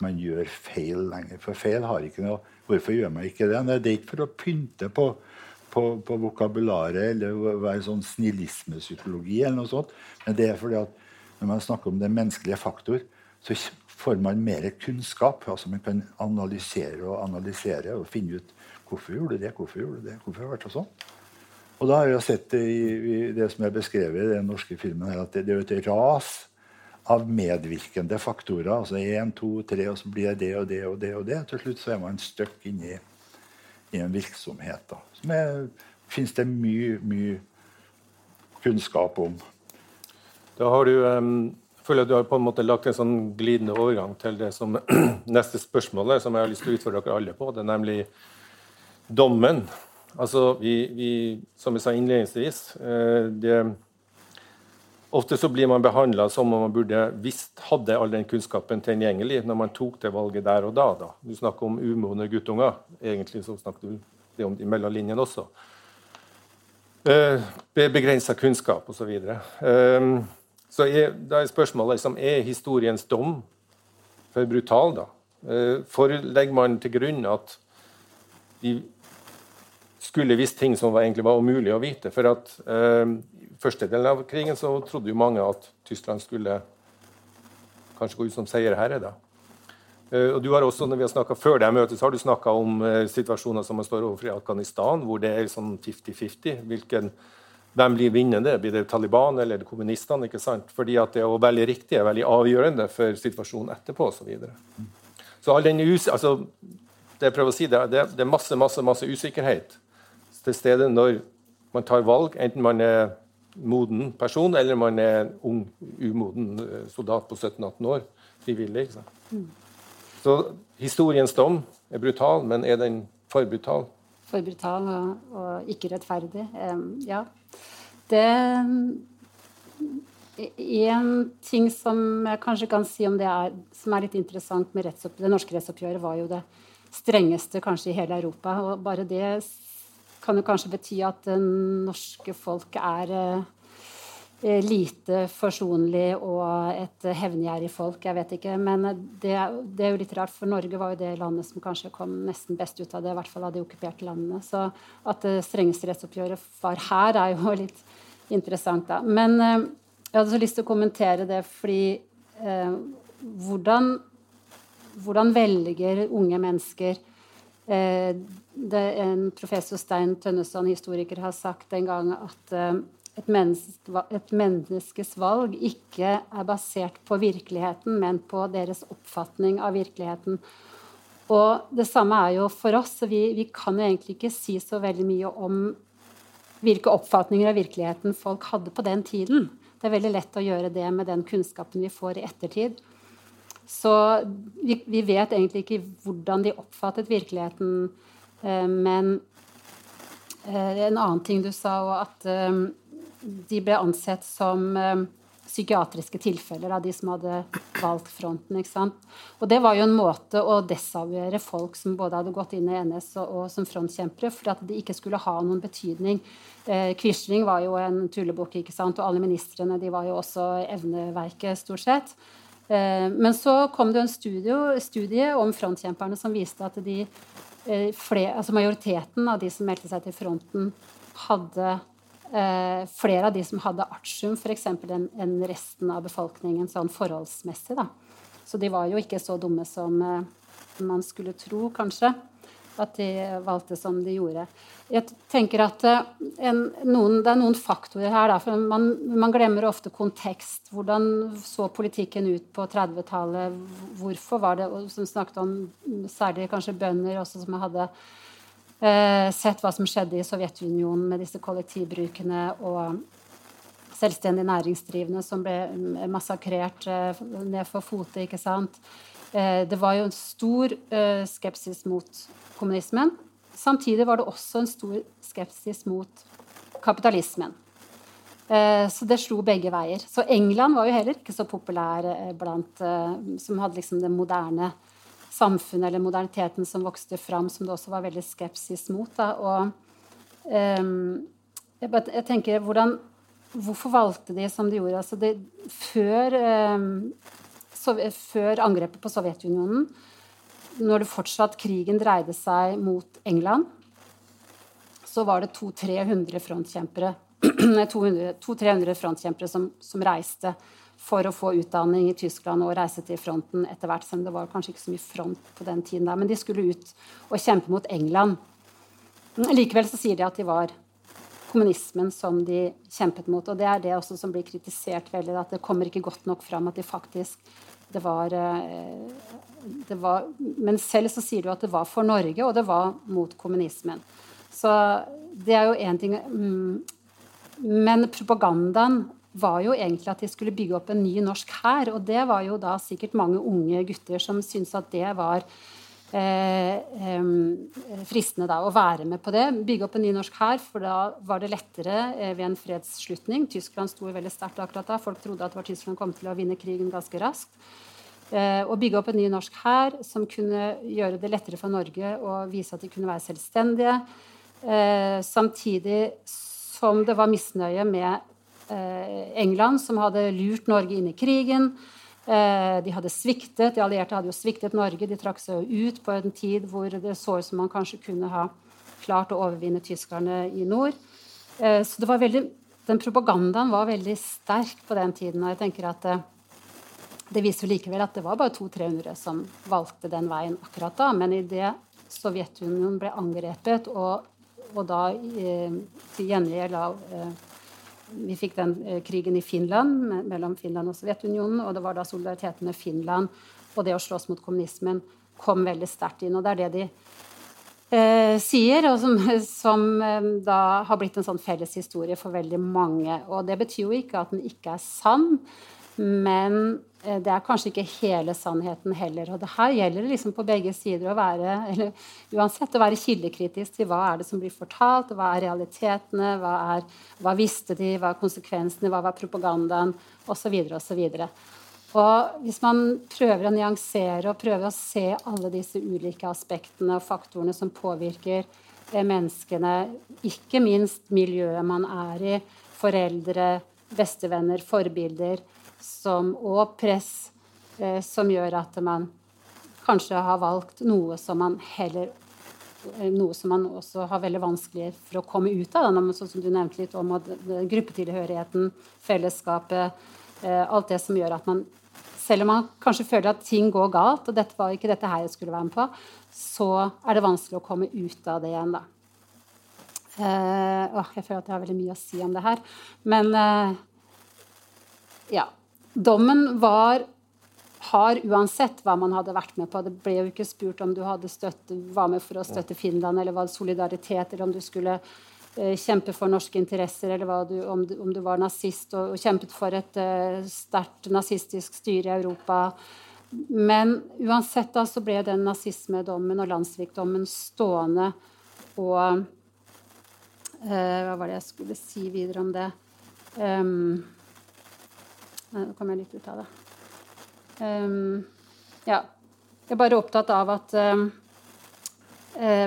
Man gjør feil lenger. For feil har ikke noe Hvorfor gjør man ikke det? Det er ikke for å pynte på, på, på vokabularet eller være sånn snillismepsykologi, eller noe sånt, men det er fordi at når man snakker om den menneskelige faktor, så får man mer kunnskap. altså Man kan analysere og analysere og finne ut Hvorfor gjorde du det? Hvorfor gjorde du det? Hvorfor har det vært sånn? Og da har jeg sett det i, i, det som er beskrevet i den norske filmen, her, at det, det er et ras av medvirkende faktorer. altså Én, to, tre, og så blir det det og det og det. og det. Til slutt så er man stuck inni i en virksomhet. da, Som finnes det mye, mye kunnskap om. Da har du um, føler du har på en måte lagt en sånn glidende overgang til det som neste spørsmål som jeg har lyst til å utfordre dere alle på. Det er nemlig dommen. Altså, vi, vi, som jeg sa innledningsvis eh, det, Ofte så blir man behandla som om man burde visst hadde all den kunnskapen tilgjengelig når man tok det valget der og da. da. Du snakker om umodne guttunger. Egentlig så snakker du det om de mellomlinjene også. Eh, Begrensa kunnskap osv. Så, videre. eh, så er, da er spørsmålet liksom, er historiens dom for brutal. da? For legger man til grunn at de skulle visst ting som var, egentlig var umulig å vite. For at eh, første delen av krigen så trodde jo mange at Tyskland skulle kanskje gå ut som seierherre. da. Eh, og du har også, når vi har Før det møtet så har du snakka om eh, situasjoner som man står overfor i Afghanistan, hvor det er sånn 50-50. Hvem blir vinnende? Blir det Taliban eller kommunistene? ikke sant? Fordi at det å velge riktig er veldig avgjørende for situasjonen etterpå osv. Så, videre. så all altså, det jeg prøver å si, det, er, det er masse, masse, masse usikkerhet til stede når man tar valg, enten man er moden person eller man er ung, umoden eh, soldat på 17-18 år. Frivillig. Mm. Så historiens dom er brutal, men er den for brutal? For brutal og, og ikke rettferdig. Um, ja. Det En ting som jeg kanskje kan si om det er, som er litt interessant med det norske rettsoppgjøret, var jo det strengeste kanskje i hele Europa. Og bare det kan jo kanskje bety at det norske folk er eh, lite forsonlig og et hevngjerrig folk. Jeg vet ikke. Men det, det, er jo litt rart, for Norge var jo det landet som kanskje kom nesten best ut av det, i hvert fall av de okkuperte landene. Så at det strengeste rettsoppgjøret var her, er jo litt interessant, da. Men eh, jeg hadde så lyst til å kommentere det fordi eh, hvordan, hvordan velger unge mennesker det, en professor Stein Tønneson, historiker, har sagt en gang at eh, et, menneske, et, menneskes valg ikke er basert på virkeligheten, men på deres oppfatning av virkeligheten. Og det samme er jo for oss. Vi, vi kan jo egentlig ikke si så veldig mye om hvilke oppfatninger av virkeligheten folk hadde på den tiden. Det er veldig lett å gjøre det med den kunnskapen vi får i ettertid. Så vi, vi, vet egentlig ikke hvordan de oppfattet virkeligheten. Eh, men eh, en annen ting du sa, var at eh, de ble ansett som psykiatriske tilfeller av de som hadde valgt fronten. ikke sant? Og det var jo en måte å desavgjøre folk som både hadde gått inn i NS og, og som frontkjempere, for at de ikke skulle ha noen betydning. Eh, Quisling var jo en tullebukk, ikke sant? og alle ministrene de var jo også evneverket, stort sett. Eh, men så kom det en studie, studie om frontkjemperne som viste at de, eh, flere, altså majoriteten av de som meldte seg til fronten, hadde eh, flere av de som hadde artium, f.eks. enn en resten av befolkningen sånn forholdsmessig. Da. Så de var jo ikke så dumme som man skulle tro, kanskje at de valgte som de gjorde. Jeg tenker at eh, en, noen, Det er noen faktorer her. Da, for man, man, glemmer ofte kontekst. Hvordan så politikken ut på 30-tallet? Hvorfor var det Som snakket om særlig kanskje bønder også, som hadde eh, sett hva som skjedde i Sovjetunionen med disse kollektivbrukene og selvstendig næringsdrivende som ble massakrert eh, ned for fote. ikke sant? Eh, det var jo en stor eh, skepsis mot kommunismen. Samtidig var det også en stor skepsis mot kapitalismen. Eh, så det slo begge veier. Så England var jo heller ikke så populær blant Som hadde liksom det moderne samfunnet eller moderniteten som vokste fram, som det også var veldig skepsis mot. Og jeg, tenker hvordan Hvorfor valgte de som de gjorde? Altså det, før før angrepet på Sovjetunionen, når det fortsatt krigen dreide seg mot England, så var det 200-300 frontkjempere, 200, frontkjempere som, som, reiste for å få utdanning i Tyskland og reise til fronten etter hvert. Selv om det var kanskje ikke så mye front på den tiden. Der, men de skulle ut og kjempe mot England. Likevel så sier de at de var kommunismen som de kjempet mot. Og det er det også som blir kritisert veldig, at det kommer ikke godt nok fram at de faktisk det var, eh, det var, Men selv så sier du at det var for Norge, og det var mot kommunismen. Så det er jo én ting mm, Men propagandaen var jo egentlig at de skulle bygge opp en ny norsk hær. Og det var jo da sikkert mange unge gutter som syntes at det var fristende da, å være med på det. Bygge opp en ny norsk hær, for da var det lettere eh, ved en fredsslutning. Tyskland sto veldig sterkt akkurat da. Folk trodde at Tyskland kom til å vinne krigen ganske raskt. Eh, å bygge opp en ny norsk hær som kunne gjøre det lettere for Norge å vise at de kunne være selvstendige. Eh, samtidig som det var misnøye med eh, England, som hadde lurt Norge inn i krigen. Eh, de hadde sviktet, De allierte hadde jo sviktet Norge. De trakk seg ut på en tid hvor det så ut som man kanskje kunne ha klart å overvinne tyskerne i nord. Eh, så det var veldig den propagandaen var veldig sterk på den tiden. Og jeg tenker at det, det viser likevel at det var bare 200-300 som valgte den veien akkurat da. Men idet Sovjetunionen ble angrepet, og, og da eh, til gjengjeld av eh, Vi fikk den eh, krigen i Finland mellom Finland og Sovjetunionen, og det var da solidariteten med Finland og det å slåss mot kommunismen kom veldig sterkt inn. Og det er det de eh, sier, og som, som eh, da har blitt en sånn felles historie for veldig mange. Og det betyr jo ikke at den ikke er sann, men eh, det er kanskje ikke hele sannheten heller. Og det her gjelder det liksom på begge sider å være eller uansett å være kildekritisk til hva er det som blir fortalt, hva er realitetene, hva, er, hva visste de, hva er konsekvensene, hva var propagandaen, osv. osv. Og hvis man prøver å nyansere og prøver å se alle disse ulike aspektene og faktorene som påvirker eh, menneskene, ikke minst miljøet man er i, foreldre, bestevenner, forbilder, som, og press, eh, som gjør at man kanskje har valgt noe som man heller eh, noe som man også har veldig vanskelig for å komme ut av. Sånn som du nevnte litt om gruppetilhørigheten, fellesskapet, alt det som gjør at man selv om man kanskje føler at ting går galt, og dette var ikke dette her jeg skulle være med på, så er det vanskelig å komme ut av det igjen, da. Jeg føler at jeg har veldig mye å si om det her. Men ja. Dommen var har uansett hva man hadde vært med på. Det ble jo ikke spurt om du hadde støtte, var med for å støtte Finland, eller var det solidaritet, eller om du skulle Eh, kjempe for norske interesser, eller du, om, du, om, du, var nazist og, og kjempet for et uh, sterkt nazistisk styre i Europa. Men uansett da, så ble den nazismedommen og landssvikdommen stående. Og uh, Hva var det jeg skulle si videre om det? Um, nå kom jeg litt ut av det. Um, ja. Jeg er bare opptatt av at uh,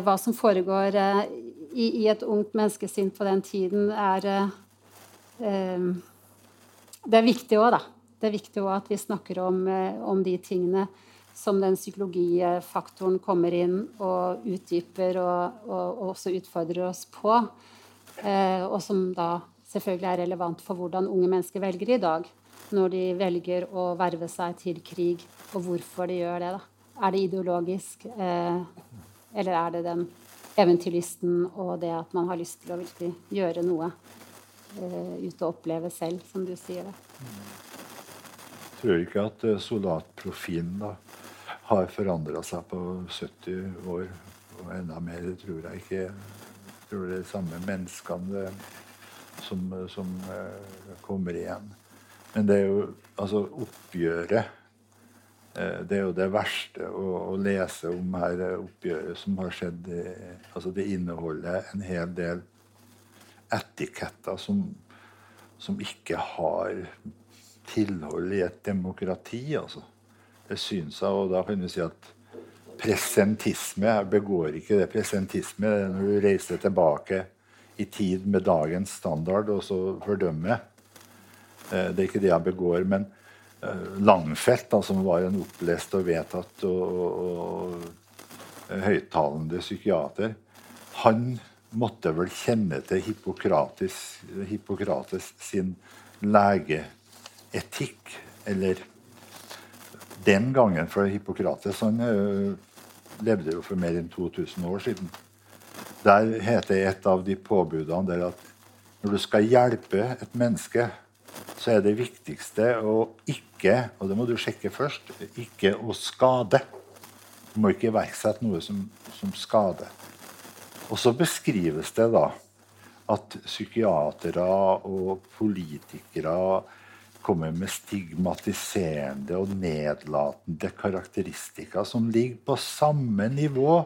hva som foregår i, i, et ungt menneskesinn på den tiden, er eh, Det er viktig òg, da. Det er viktig også at vi snakker om, om, de tingene som den psykologifaktoren kommer inn og utdyper og, og, og også utfordrer oss på. Og som da selvfølgelig er relevant for hvordan unge mennesker velger i dag. Når de velger å verve seg til krig, og hvorfor de gjør det. da. Er det ideologisk, eh, eller er det den eventyrlysten og det at man har lyst til å virkelig gjøre noe eh, ut og oppleve selv, som du sier det. Jeg tror ikke at uh, soldatprofilen da, har forandra seg på 70 år og enda mer. Det tror jeg ikke. Jeg tror det er de samme menneskene som, som uh, kommer igjen. Men det er jo altså oppgjøret Eh, det er jo det verste å, å lese om her eh, oppgjøret som har skjedd. Altså det inneholder en hel del etiketter som, som ikke har tilhold i et demokrati. altså. Det syns jeg, og da kan du si at presentisme Jeg begår ikke det presentisme det er når du reiser tilbake i tid med dagens standard og så fordømmer. Eh, det er ikke det jeg begår. men Eh, Langfelt, da, som var en opplest og vedtatt og, og, og høyttalende psykiater, han måtte vel kjenne til Hippokrates, Hippokrates sin legeetikk. Eller den gangen, for Hippokrates han uh, levde jo for mer enn 2000 år siden. Der heter et av de påbudene der at når du skal hjelpe et menneske så er det viktigste å ikke og det må du sjekke først ikke å skade. Du må ikke iverksette noe som, som skader. Og så beskrives det da at psykiatere og politikere kommer med stigmatiserende og nedlatende karakteristika som ligger på samme nivå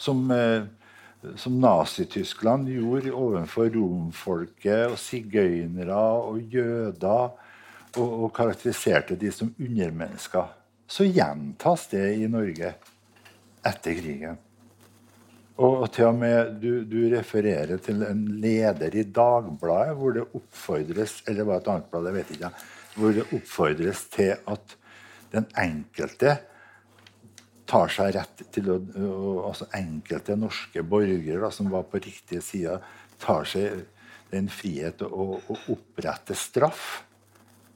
som eh, som Nazi-Tyskland gjorde overfor romfolket og sigøynere og jøder, og, og, karakteriserte de som undermennesker, så gjentas det i Norge etter krigen. Og til og med du, du refererer til en leder i Dagbladet hvor det oppfordres eller var et annet blad, jeg vet ikke, hvor det oppfordres til at den enkelte tar seg rett til å, altså Enkelte norske borgere som var på riktige sida, tar seg den frihet å, å opprette straff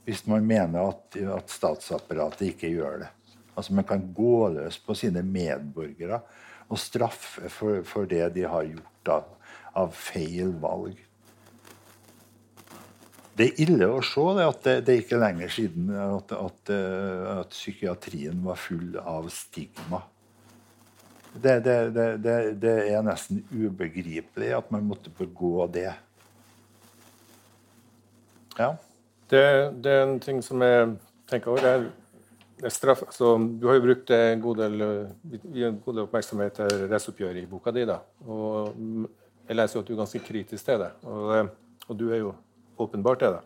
hvis man mener at, at, statsapparatet ikke gjør det. Altså Man kan gå løs på sine medborgere og straffe for, for det de har gjort av, av feil valg. Det er ille å se det at det, det er ikke lenger siden at, at, at, psykiatrien var full av stigma. Det, det, det, er nesten ubegripelig at man måtte begå det. Ja. Det, er en ting som jeg tenker over. Det er, straff, altså, du har jo brukt en god del, en god del oppmerksomhet til rettsoppgjøret i boka di. Da. Og jeg leser jo at du er ganske kritisk til det, og, og du er jo åpenbart er det.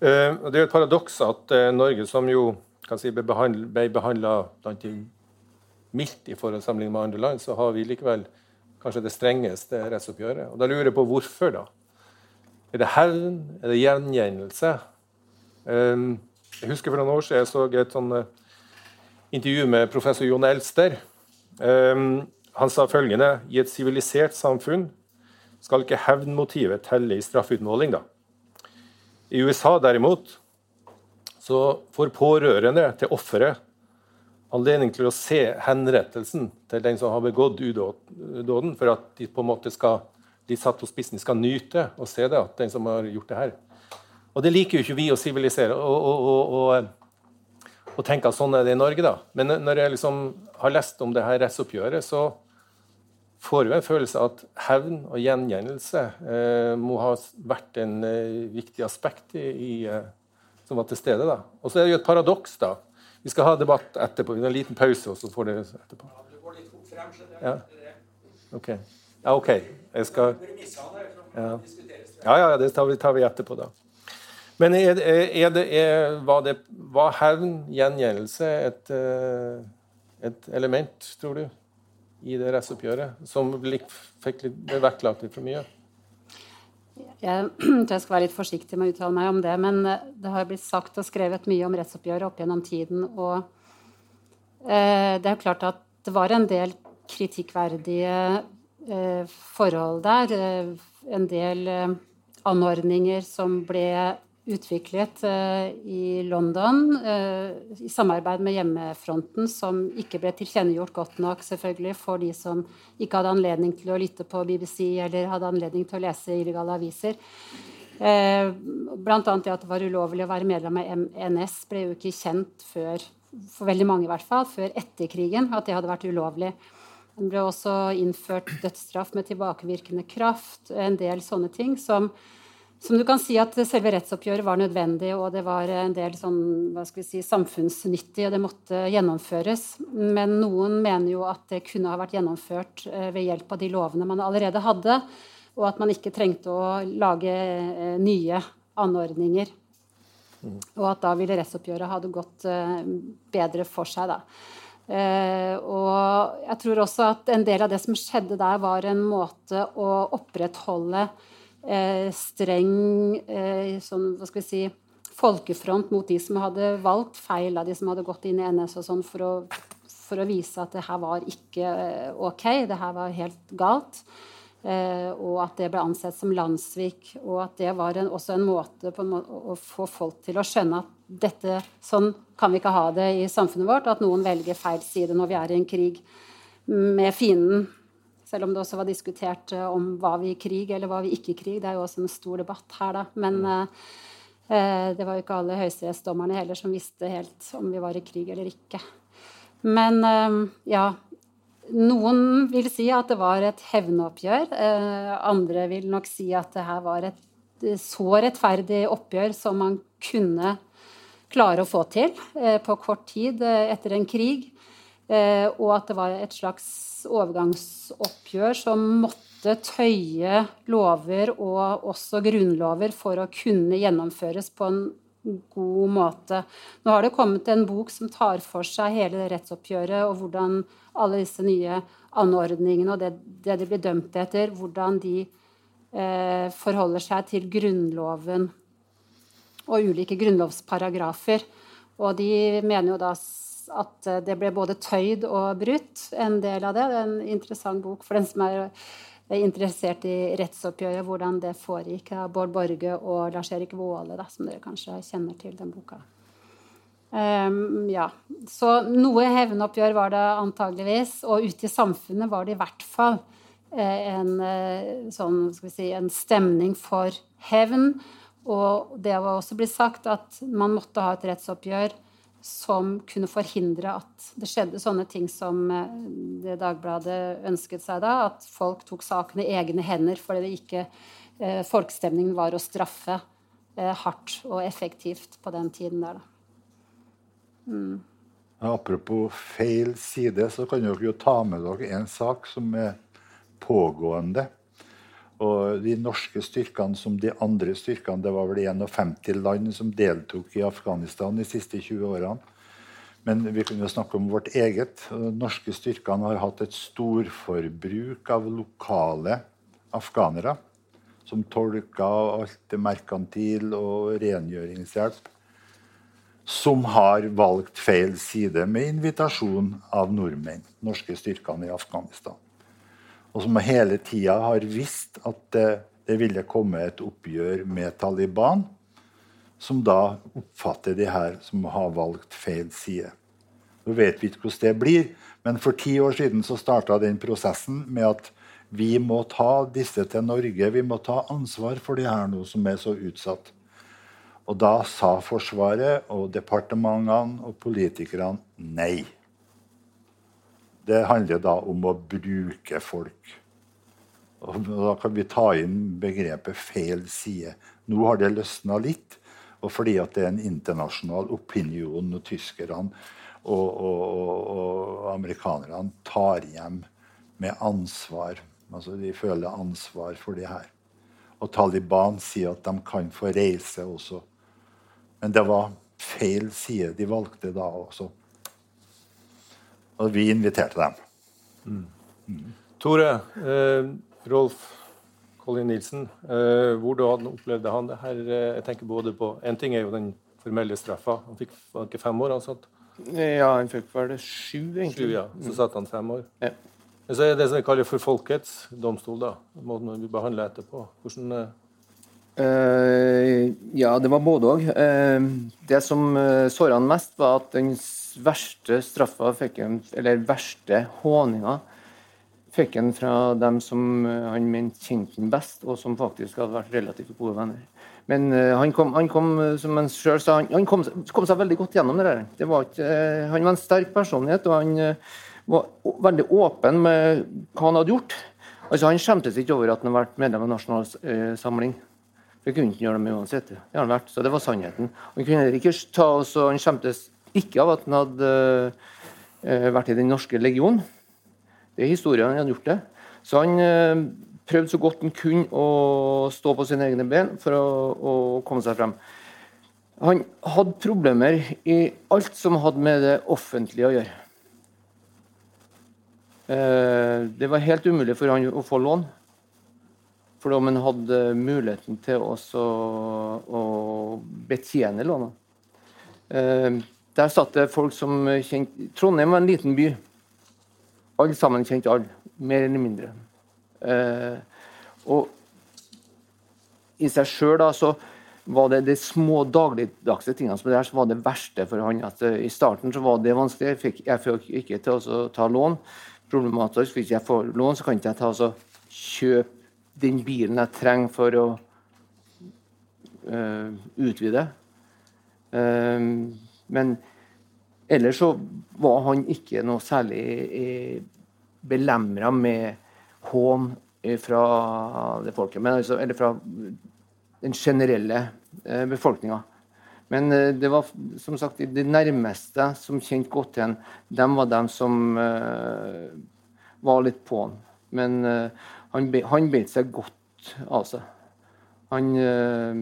Uh, det er et paradoks at uh, Norge, som jo kan si, ble behandla blant de mildt i forhold sammenlignet med andre land, så har vi likevel kanskje det strengeste rettsoppgjøret. Og Da lurer jeg på hvorfor. da. Er det hevn? Er det gjengjeldelse? Um, jeg husker For noen år siden jeg så et sånn, intervju med professor Jon Elster. Han sa følgende I et sivilisert samfunn skal ikke hevnmotivet telle i straffeutmåling. da. I USA derimot så får pårørende til offeret anledning til å se henrettelsen til den som har begått udåden, for at de på en måte skal de satt på spissen, skal nyte å se det, at den som har gjort det her. Og det liker jo ikke vi å sivilisere og, og, og, og, tenke at sånn er det i Norge. da. Men når jeg liksom har lest om det her rettsoppgjøret, så får jo en følelse av at hevn og gjengjeldelse eh, må ha vært en eh, viktig aspekt i, i, eh, som var til stede. da. Og så er det jo et paradoks da, vi skal ha debatt etterpå. Vi har En liten pause, og så får dere etterpå. Ja. du går litt frem, så ja. det. OK. Ja, OK. Jeg skal Ja, ja, ja det tar vi, tar vi etterpå, da. Men er, er det, er, var, det, var hevn, gjengjeldelse, et, eh, et, element, tror du, i det rettsoppgjøret som litt vektlagt litt for mye? Jeg tror jeg skal være litt forsiktig med å uttale meg om det, men eh, det har blitt sagt og skrevet mye om rettsoppgjøret opp gjennom tiden. Og eh, det er jo klart at det var en del kritikkverdige eh, forhold der. En del anordninger som ble utviklet uh, i London uh, i samarbeid med hjemmefronten, som ikke ble tilkjennegjort godt nok selvfølgelig for de som ikke hadde anledning til å lytte på BBC eller hadde anledning til å lese illegale aviser. Bl.a. blant annet det at det var ulovlig å være medlem av NS, ble jo ikke kjent før for veldig mange i hvert fall, før etter krigen, at det hadde vært ulovlig. Det ble også innført dødsstraff med tilbakevirkende kraft. En del sånne ting som som du kan si at selve rettsoppgjøret var nødvendig, og det var en del sånn, si, samfunnsnyttig, og det måtte gjennomføres. Men noen mener jo at det kunne ha vært gjennomført eh, ved hjelp av de lovene man allerede hadde, og at man ikke trengte å lage eh, nye anordninger. Og at da ville rettsoppgjøret ha det gått eh, bedre for seg, da. Og jeg tror også at en del av det som skjedde der, var en måte å opprettholde streng eh, sånn, hva skal vi si, folkefront mot de som hadde valgt feil, av de som hadde gått inn i NS og sånn, for å, for å vise at det her var ikke eh, OK, det her var helt galt. Eh, og at det ble ansett som landssvik. Og at det var en, også en måte, måte, å få folk til å skjønne at dette, sånn kan vi ikke ha det i samfunnet vårt. At noen velger feil side når vi er i en krig med fienden. Selv om det også var diskutert uh, om var vi i krig eller var vi ikke i krig. Det er jo også en stor debatt her, da. Men eh, det var jo ikke alle høyesterettsdommerne heller som visste helt om vi var i krig eller ikke. Men ja. Noen vil si at det var et hevnoppgjør. Andre vil nok si at det her var et så rettferdig oppgjør som man kunne klare å få til på kort tid etter en krig. Og at det var et slags overgangsoppgjør som måtte tøye lover og også grunnlover for å kunne gjennomføres på en god måte. Nå har det kommet en bok som tar for seg hele rettsoppgjøret og hvordan alle disse nye anordningene og det, det de blir dømt etter, hvordan de eh, forholder seg til Grunnloven og ulike grunnlovsparagrafer. Og de mener jo da at eh, det ble både tøyd og brutt, en del av det. Det er en interessant bok for den som er er interessert i rettsoppgjøret, hvordan det foregikk av Bård Borge og Lars-Erik Våle, da, som dere kanskje kjenner til den boka. Um, ja. Så noe hevnoppgjør var det antageligvis, og ute i samfunnet var det i hvert fall eh, en, eh, sånn, si, en stemning for hevn. Og det var også blitt sagt at man måtte ha et rettsoppgjør som kunne forhindre at det skjedde sånne ting som eh, det Dagbladet ønsket seg da, at folk tok saken i egne hender fordi ikke eh, folkestemningen var å straffe eh, hardt og effektivt på den tiden der, da. Mm. Apropos feil side, så kan dere jo ta med dere en sak som er pågående. Og de norske styrkene som de andre styrkene Det var vel 51 land som deltok i Afghanistan de siste 20 årene. Men vi kunne jo snakke om vårt eget. Norske styrkene har hatt et storforbruk av lokale afghanere. Som tolker alt det merkantil og rengjøringshjelp. Som har valgt feil side med invitasjon av nordmenn. Norske styrkene i Afghanistan og som hele tida har visst at det, det, ville komme et oppgjør med Taliban, som da oppfatter de her som har valgt feil side. Nå vet vi ikke hvordan det blir, men for ti år siden så starta den prosessen med at vi må ta disse til Norge. Vi må ta ansvar for de her nå som er så utsatt. Og da sa Forsvaret og departementene og politikerne nei. Det handler da om å bruke folk. Og da kan vi ta inn begrepet 'feil side'. Nå har det løsna litt. Og fordi at det er en internasjonal opinion, og tyskerne og, og, og amerikanerne tar hjem med ansvar. Altså De føler ansvar for det her. Og Taliban sier at de kan få reise også. Men det var feil side de valgte da også. Og vi inviterte dem. Mm. Mm. Tore, eh, Rolf Colin Nilsen, eh, hvordan opplevde han det her? Eh, jeg tenker både på, En ting er jo den formelle straffa. Han fikk var ikke fem år han satt? Ja, han fikk vel sju, egentlig. Sju, ja. Så satt han fem år. Ja. Så er det som vi kaller for folkets domstol, da. Måten vi behandler etterpå. Hvordan Uh, ja, det var både òg. Uh, det som uh, såra han mest, var at den verste straffa fikk han, eller verste håninga fikk han fra dem som han mente kjente han best, og som faktisk hadde vært relativt gode venner. Men han kom, han kom, som han sjøl sa, han, han kom, kom, seg veldig godt gjennom det der. Det var ikke, han var en sterk personlighet, og han var veldig åpen med hva han hadde gjort. Altså, Han skjemtes ikke over at han hadde vært medlem av Nasjonal Samling. For kunne ikke gjøre det med uansett. Det har han vært, så det var sannheten. Han kunne ikke ta oss, og han skjemtes ikke av at han hadde uh, vært i Den norske legion. Det er historien han hadde gjort det. Så han uh, prøvde så godt han kunne å stå på sine egne ben for å, å komme seg frem. Han hadde problemer i alt som hadde med det offentlige å gjøre. Uh, det var helt umulig for han å få lån. For om en hadde muligheten til også å betjene lånet. Eh, der satt det folk som kjente Trondheim var en liten by. Alle sammen kjente alle, mer eller mindre. Eh, og i seg sjøl så var det de små dagligdagse tingene som der, som var det verste for han. At eh, I starten så var det vanskelig. Jeg fikk, jeg fikk ikke til å ta lån. Problematisk. Hvis jeg får lån, så kan ikke jeg ta og kjøpe den bilen jeg trenger for å uh, utvide. Uh, men ellers så var han ikke noe særlig uh, eh, belemra med hån fra det folket, altså, eller fra den generelle uh, befolkninga. Men det var som sagt de nærmeste som kjente godt til ham, dem var dem som var litt på han. Men han, han beit seg godt av seg. Han øh,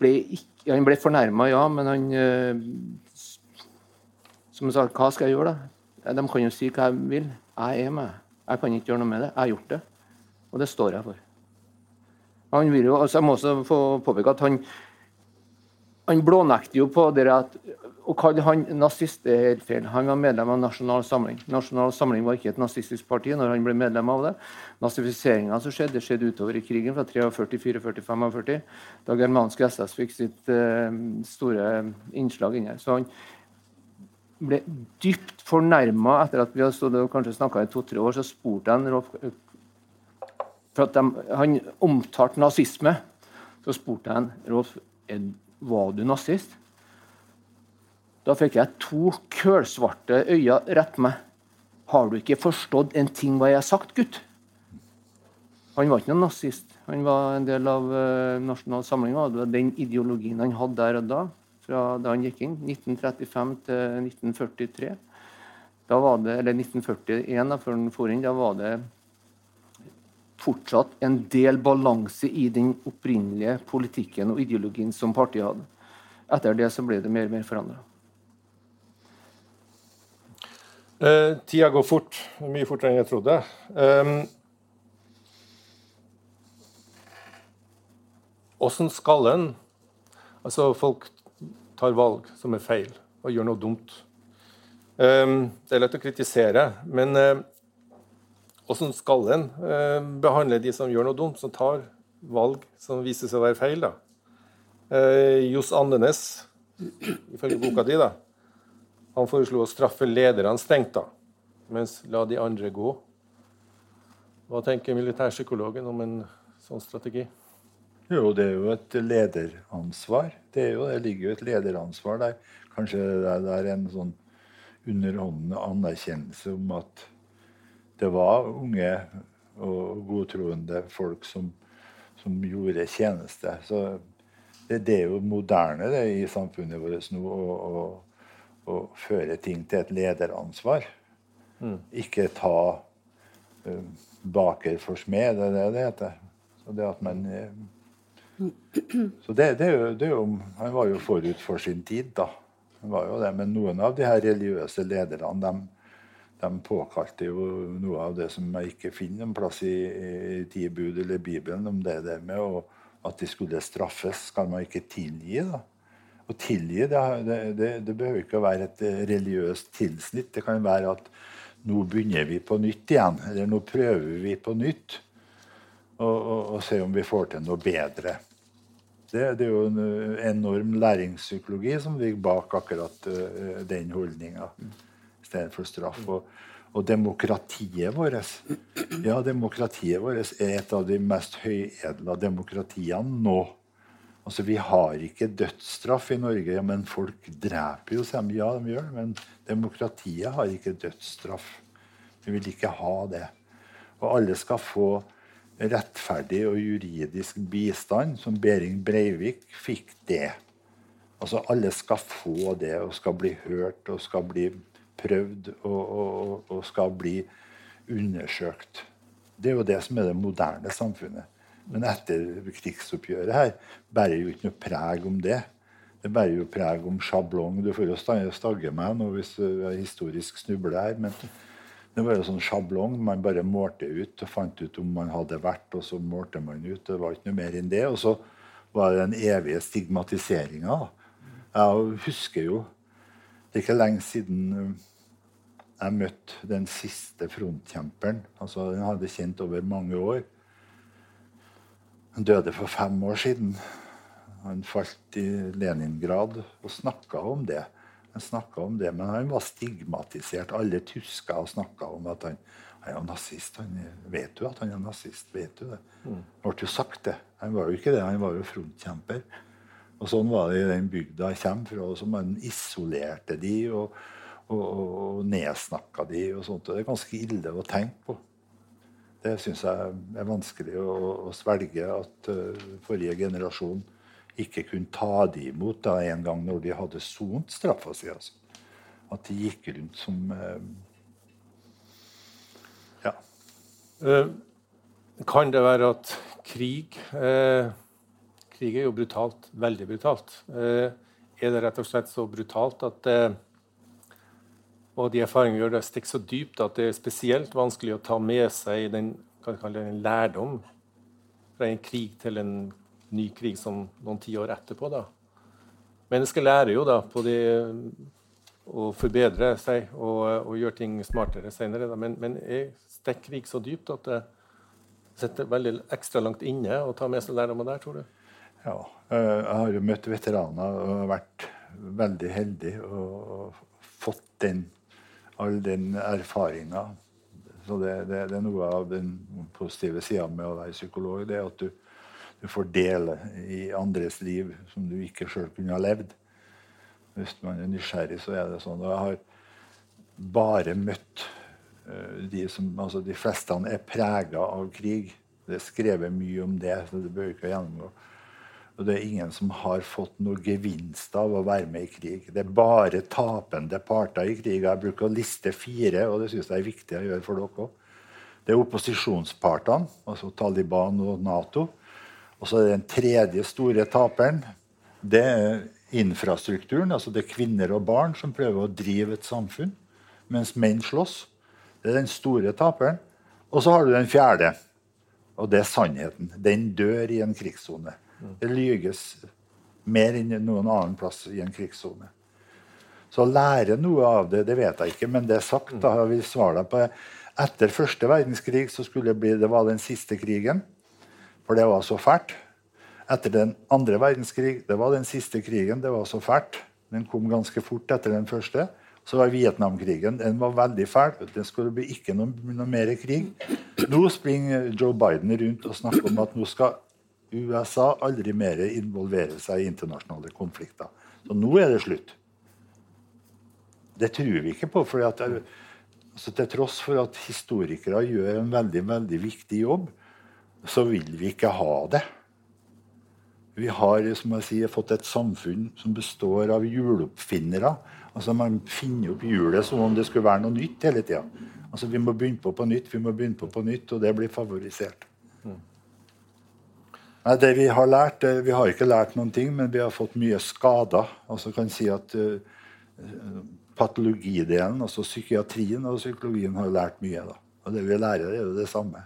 ble ikke Han ble fornærma, ja, men han øh, Som han sa, hva skal jeg gjøre, da? De kan jo si hva jeg vil. Jeg er meg. Jeg kan ikke gjøre noe med det. Jeg har gjort det. Og det står jeg for. Han vil jo, altså Jeg må også få påpeke at han han blånekter jo på det at å kalle han nazist det er helt feil. Han var medlem av Nasjonal Samling. Nasjonal Samling var ikke et nazistisk parti når han ble medlem av det. Nazifiseringa som skjedde, skjedde utover i krigen fra 43, 44, 45, da germanske SS fikk sitt uh, store innslag inn her. Så han ble dypt fornærma etter at vi hadde stått og kanskje snakka i to-tre år. Så spurte han Rolf For at de, han omtalte nazisme. Så spurte han Rolf var du nazist. Da fikk jeg to kølsvarte øyne rett meg. Har du ikke forstått en ting hva jeg har sagt, gutt? Han var ikke noen nazist. Han var en del av uh, Nasjonal Samling. Det var den ideologien han hadde der og da, fra da han gikk inn. 1935 til 1943. Da var det, eller 1941, da, før han for inn, da var det fortsatt en del balanse i den opprinnelige politikken og ideologien som partiet hadde. Etter det så ble det mer og mer forandra. Uh, tida går fort. Mye fortere enn jeg trodde. Um, Åssen skal en Altså, folk tar valg som er feil, og gjør noe dumt. Um, det er lett å kritisere, men åssen uh, skal en uh, behandle de som gjør noe dumt, som tar valg som viser seg å være feil? da? Uh, Johs Andenes, ifølge boka di, da, han foreslo å straffe lederne strengt, da, mens la de andre gå. Hva tenker militærpsykologen om en sånn strategi? Jo, det er jo et lederansvar. Det, jo, det ligger jo et lederansvar der. Kanskje det er en sånn underhåndende anerkjennelse om at det var unge og godtroende folk som, som gjorde tjeneste. Så det, det, er jo moderne det i samfunnet vårt nå. å å føre ting til et lederansvar. Mm. Ikke ta uh, baker for smed, det er det det heter. Så det at man uh, Så det, det, er jo, det, er jo, Han var jo forut for sin tid, da. Han var jo det, Men noen av de her religiøse lederne de, de påkalte jo noe av det som jeg ikke finner en plass i, i ti bud eller Bibelen, om det der med å, at de skulle straffes. Skal man ikke tilgi, da? Å tilgi det, det, det, behøver ikke å være et eh, religiøst tilsnitt. Det kan være at nå begynner vi på nytt igjen. Eller nå prøver vi på nytt. Og, og, og se om vi får til noe bedre. Det, det, er jo en eh, enorm læringspsykologi som ligger bak akkurat uh, den holdninga. Istedenfor straff. Og, og, demokratiet vårt Ja, demokratiet vårt er et av de mest høyedla demokratiene nå. Altså, Vi har ikke dødsstraff i Norge, ja, men folk dreper jo. Sier ja, de gjør det, men demokratiet har ikke dødsstraff. Vi vil ikke ha det. Og alle skal få rettferdig og juridisk bistand, som Behring Breivik fikk det. Altså Alle skal få det og skal bli hørt og skal bli prøvd og, og, og skal bli undersøkt. Det er jo det som er det moderne samfunnet. Men etter krigsoppgjøret her bærer jo ikke noe preg om det. Det bærer jo preg om sjablong. Du får jo stagge meg nå hvis jeg historisk snubler her. men det var jo sånn sjablong. Man bare målte ut og fant ut om man hadde vært, og så målte man ut. Det var ikke noe mer enn det. Og så var det den evige stigmatiseringa. Jeg husker jo Det er ikke lenge siden jeg møtte den siste frontkjemperen. Altså, Den hadde kjent over mange år. Han døde for fem år siden. Han falt i Leningrad og snakka om det. Han om det, Men han var stigmatisert. Alle tyska og snakka om at han, han er nazist. Han, vet du at han er nazist? Vet du det? Mm. Ble jo sagt, det. Han var jo ikke det. Han var jo frontkjemper. Og Sånn var det i den bygda jeg kommer fra. og så Man isolerte de og, og, og nedsnakka de. og sånt. Og det er ganske ille å tenke på. Det syns jeg er vanskelig å, å svelge at uh, forrige generasjon ikke kunne ta de imot da, en gang når de hadde sont straffa si. Altså. At de gikk rundt som uh, Ja. Uh, kan det være at krig Krig er jo brutalt. Veldig brutalt. er det rett og slett så brutalt at og de erfaringene gjør det stikker så dypt at det er spesielt vanskelig å ta med seg den, en lærdom fra en krig til en ny krig som noen tiår etterpå. da. Mennesket lærer jo da på det å forbedre seg og, og gjøre ting smartere senere. Da. Men, men er stikk krig så dypt at det sitter veldig ekstra langt inne å ta med seg lærdommer der, tror du? Ja. eh, Jeg har jo møtt veteraner og vært veldig heldig og fått den, all den erfaringa. Så det, det, det, er noe av den positive sida med å være psykolog. det er at du, du får dele i andres liv som du ikke sjøl kunne ha levd. Hvis man er nysgjerrig, så er det sånn. Og jeg har bare møtt uh, de som altså De fleste er prega av krig. Det er skrevet mye om det, så det bør ikke gjennomgå. Og det er ingen som har fått noe gevinst av å være med i krig. Det er bare tapende parter i krig. Jeg bruker å liste fire, og det syns jeg er viktig å gjøre for dere òg. Det er opposisjonspartene, altså Taliban og Nato. Og så er det den tredje store taperen. Det er infrastrukturen. altså Det er kvinner og barn som prøver å drive et samfunn, mens menn slåss. Det er den store taperen. Og så har du den fjerde, og det er sannheten. Den dør i en krigssone. Det lyges mer enn noen annen plass i en krigssone. Så å lære noe av det, det vet jeg ikke, men det er sagt. da har vi svaret på Etter første verdenskrig så skulle det bli det var den siste krigen, for det var så fælt. Etter den andre verdenskrig det var den siste krigen, det var så fælt. Den kom ganske fort etter den første. Så var Vietnamkrigen. Den var veldig fæl. Det skulle bli ikke noe, noe mer krig. Nå springer Joe Biden rundt og snakker om at nå skal USA aldri mer involvere seg i internasjonale konflikter. Så nå er det slutt. Det tror vi ikke på. for altså, Til tross for at historikere gjør en veldig, veldig viktig jobb, så vil vi ikke ha det. Vi har som jeg sier, fått et samfunn som består av hjuloppfinnere. Altså Man finner opp hjulet som om det skulle være noe nytt hele tida. Altså, vi må begynne på på nytt, vi må begynne på på nytt, og det blir favorisert. Nei, det Vi har lært, vi har ikke lært noen ting, men vi har fått mye skader. Altså kan si at uh, Patologidelen, altså psykiatrien og psykologien, har lært mye. da. Og det vi lærer, er jo det samme.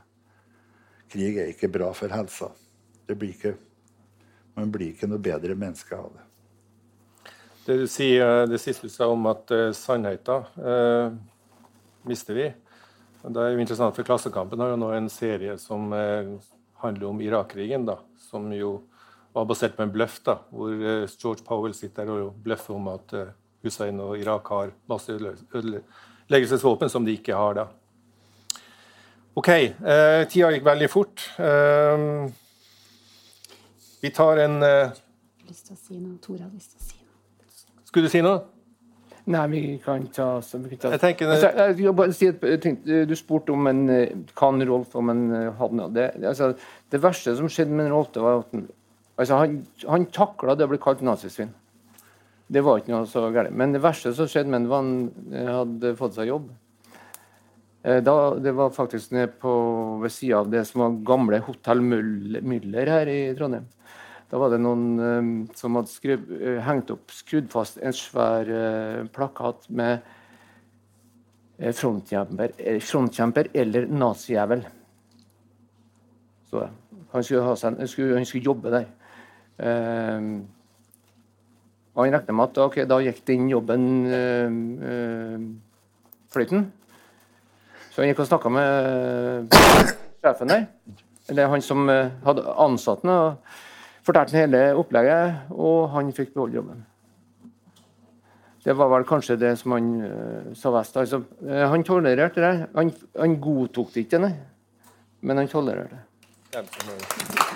Krig er ikke bra for helsa. Det blir ikke, man blir ikke noe bedre menneske av det. Det du sier, det siste du sa om at uh, sannheten uh, mister vi. Det er jo interessant, for Klassekampen har jo nå en serie som uh, handler om Irak-krigen, som jo var basert på en bløff, da, hvor uh, George Powell sitter og bløffer om at uh, Hussein og Irak har masse ødeleggelsesvåpen som de ikke har. da. OK, Eh, tida gikk veldig fort. vi tar en lyst til å si noe. Tora har lyst til å si noe. Skulle du si noe? Nei, vi kan ta, så vi kan ta. Tenker altså, si, at, tenkte, Du spurte om en kan Rolf om en hadde det, altså, det verste som skjedde med Rolf, det var at han, altså, han, han takla det å bli kalt nazisvin. Det var ikke noe så galt. Men det verste som skjedde med ham, var han hadde fått seg jobb. Da, det var faktisk nede på, ved sida av det som var gamle Hotell Müller her i Trondheim. Da var det noen um, som hadde skrev, uh, hengt opp, skrudd fast en svær uh, plakat med uh, frontkjemper, frontkjemper eller nazijævel. Så han skulle, seg, han skulle, han skulle jobbe der. Um, og han regna med at okay, da gikk den jobben fløyten. Så han gikk og snakka med sjefen der, eller han som hadde ansatt ham fortalte hele opplegget, og han fikk beholde jobben. Det var vel kanskje det som han uh, sa best. Altså, uh, han tolererte det. Han, han godtok det ikke, nei. Men han tolererte det.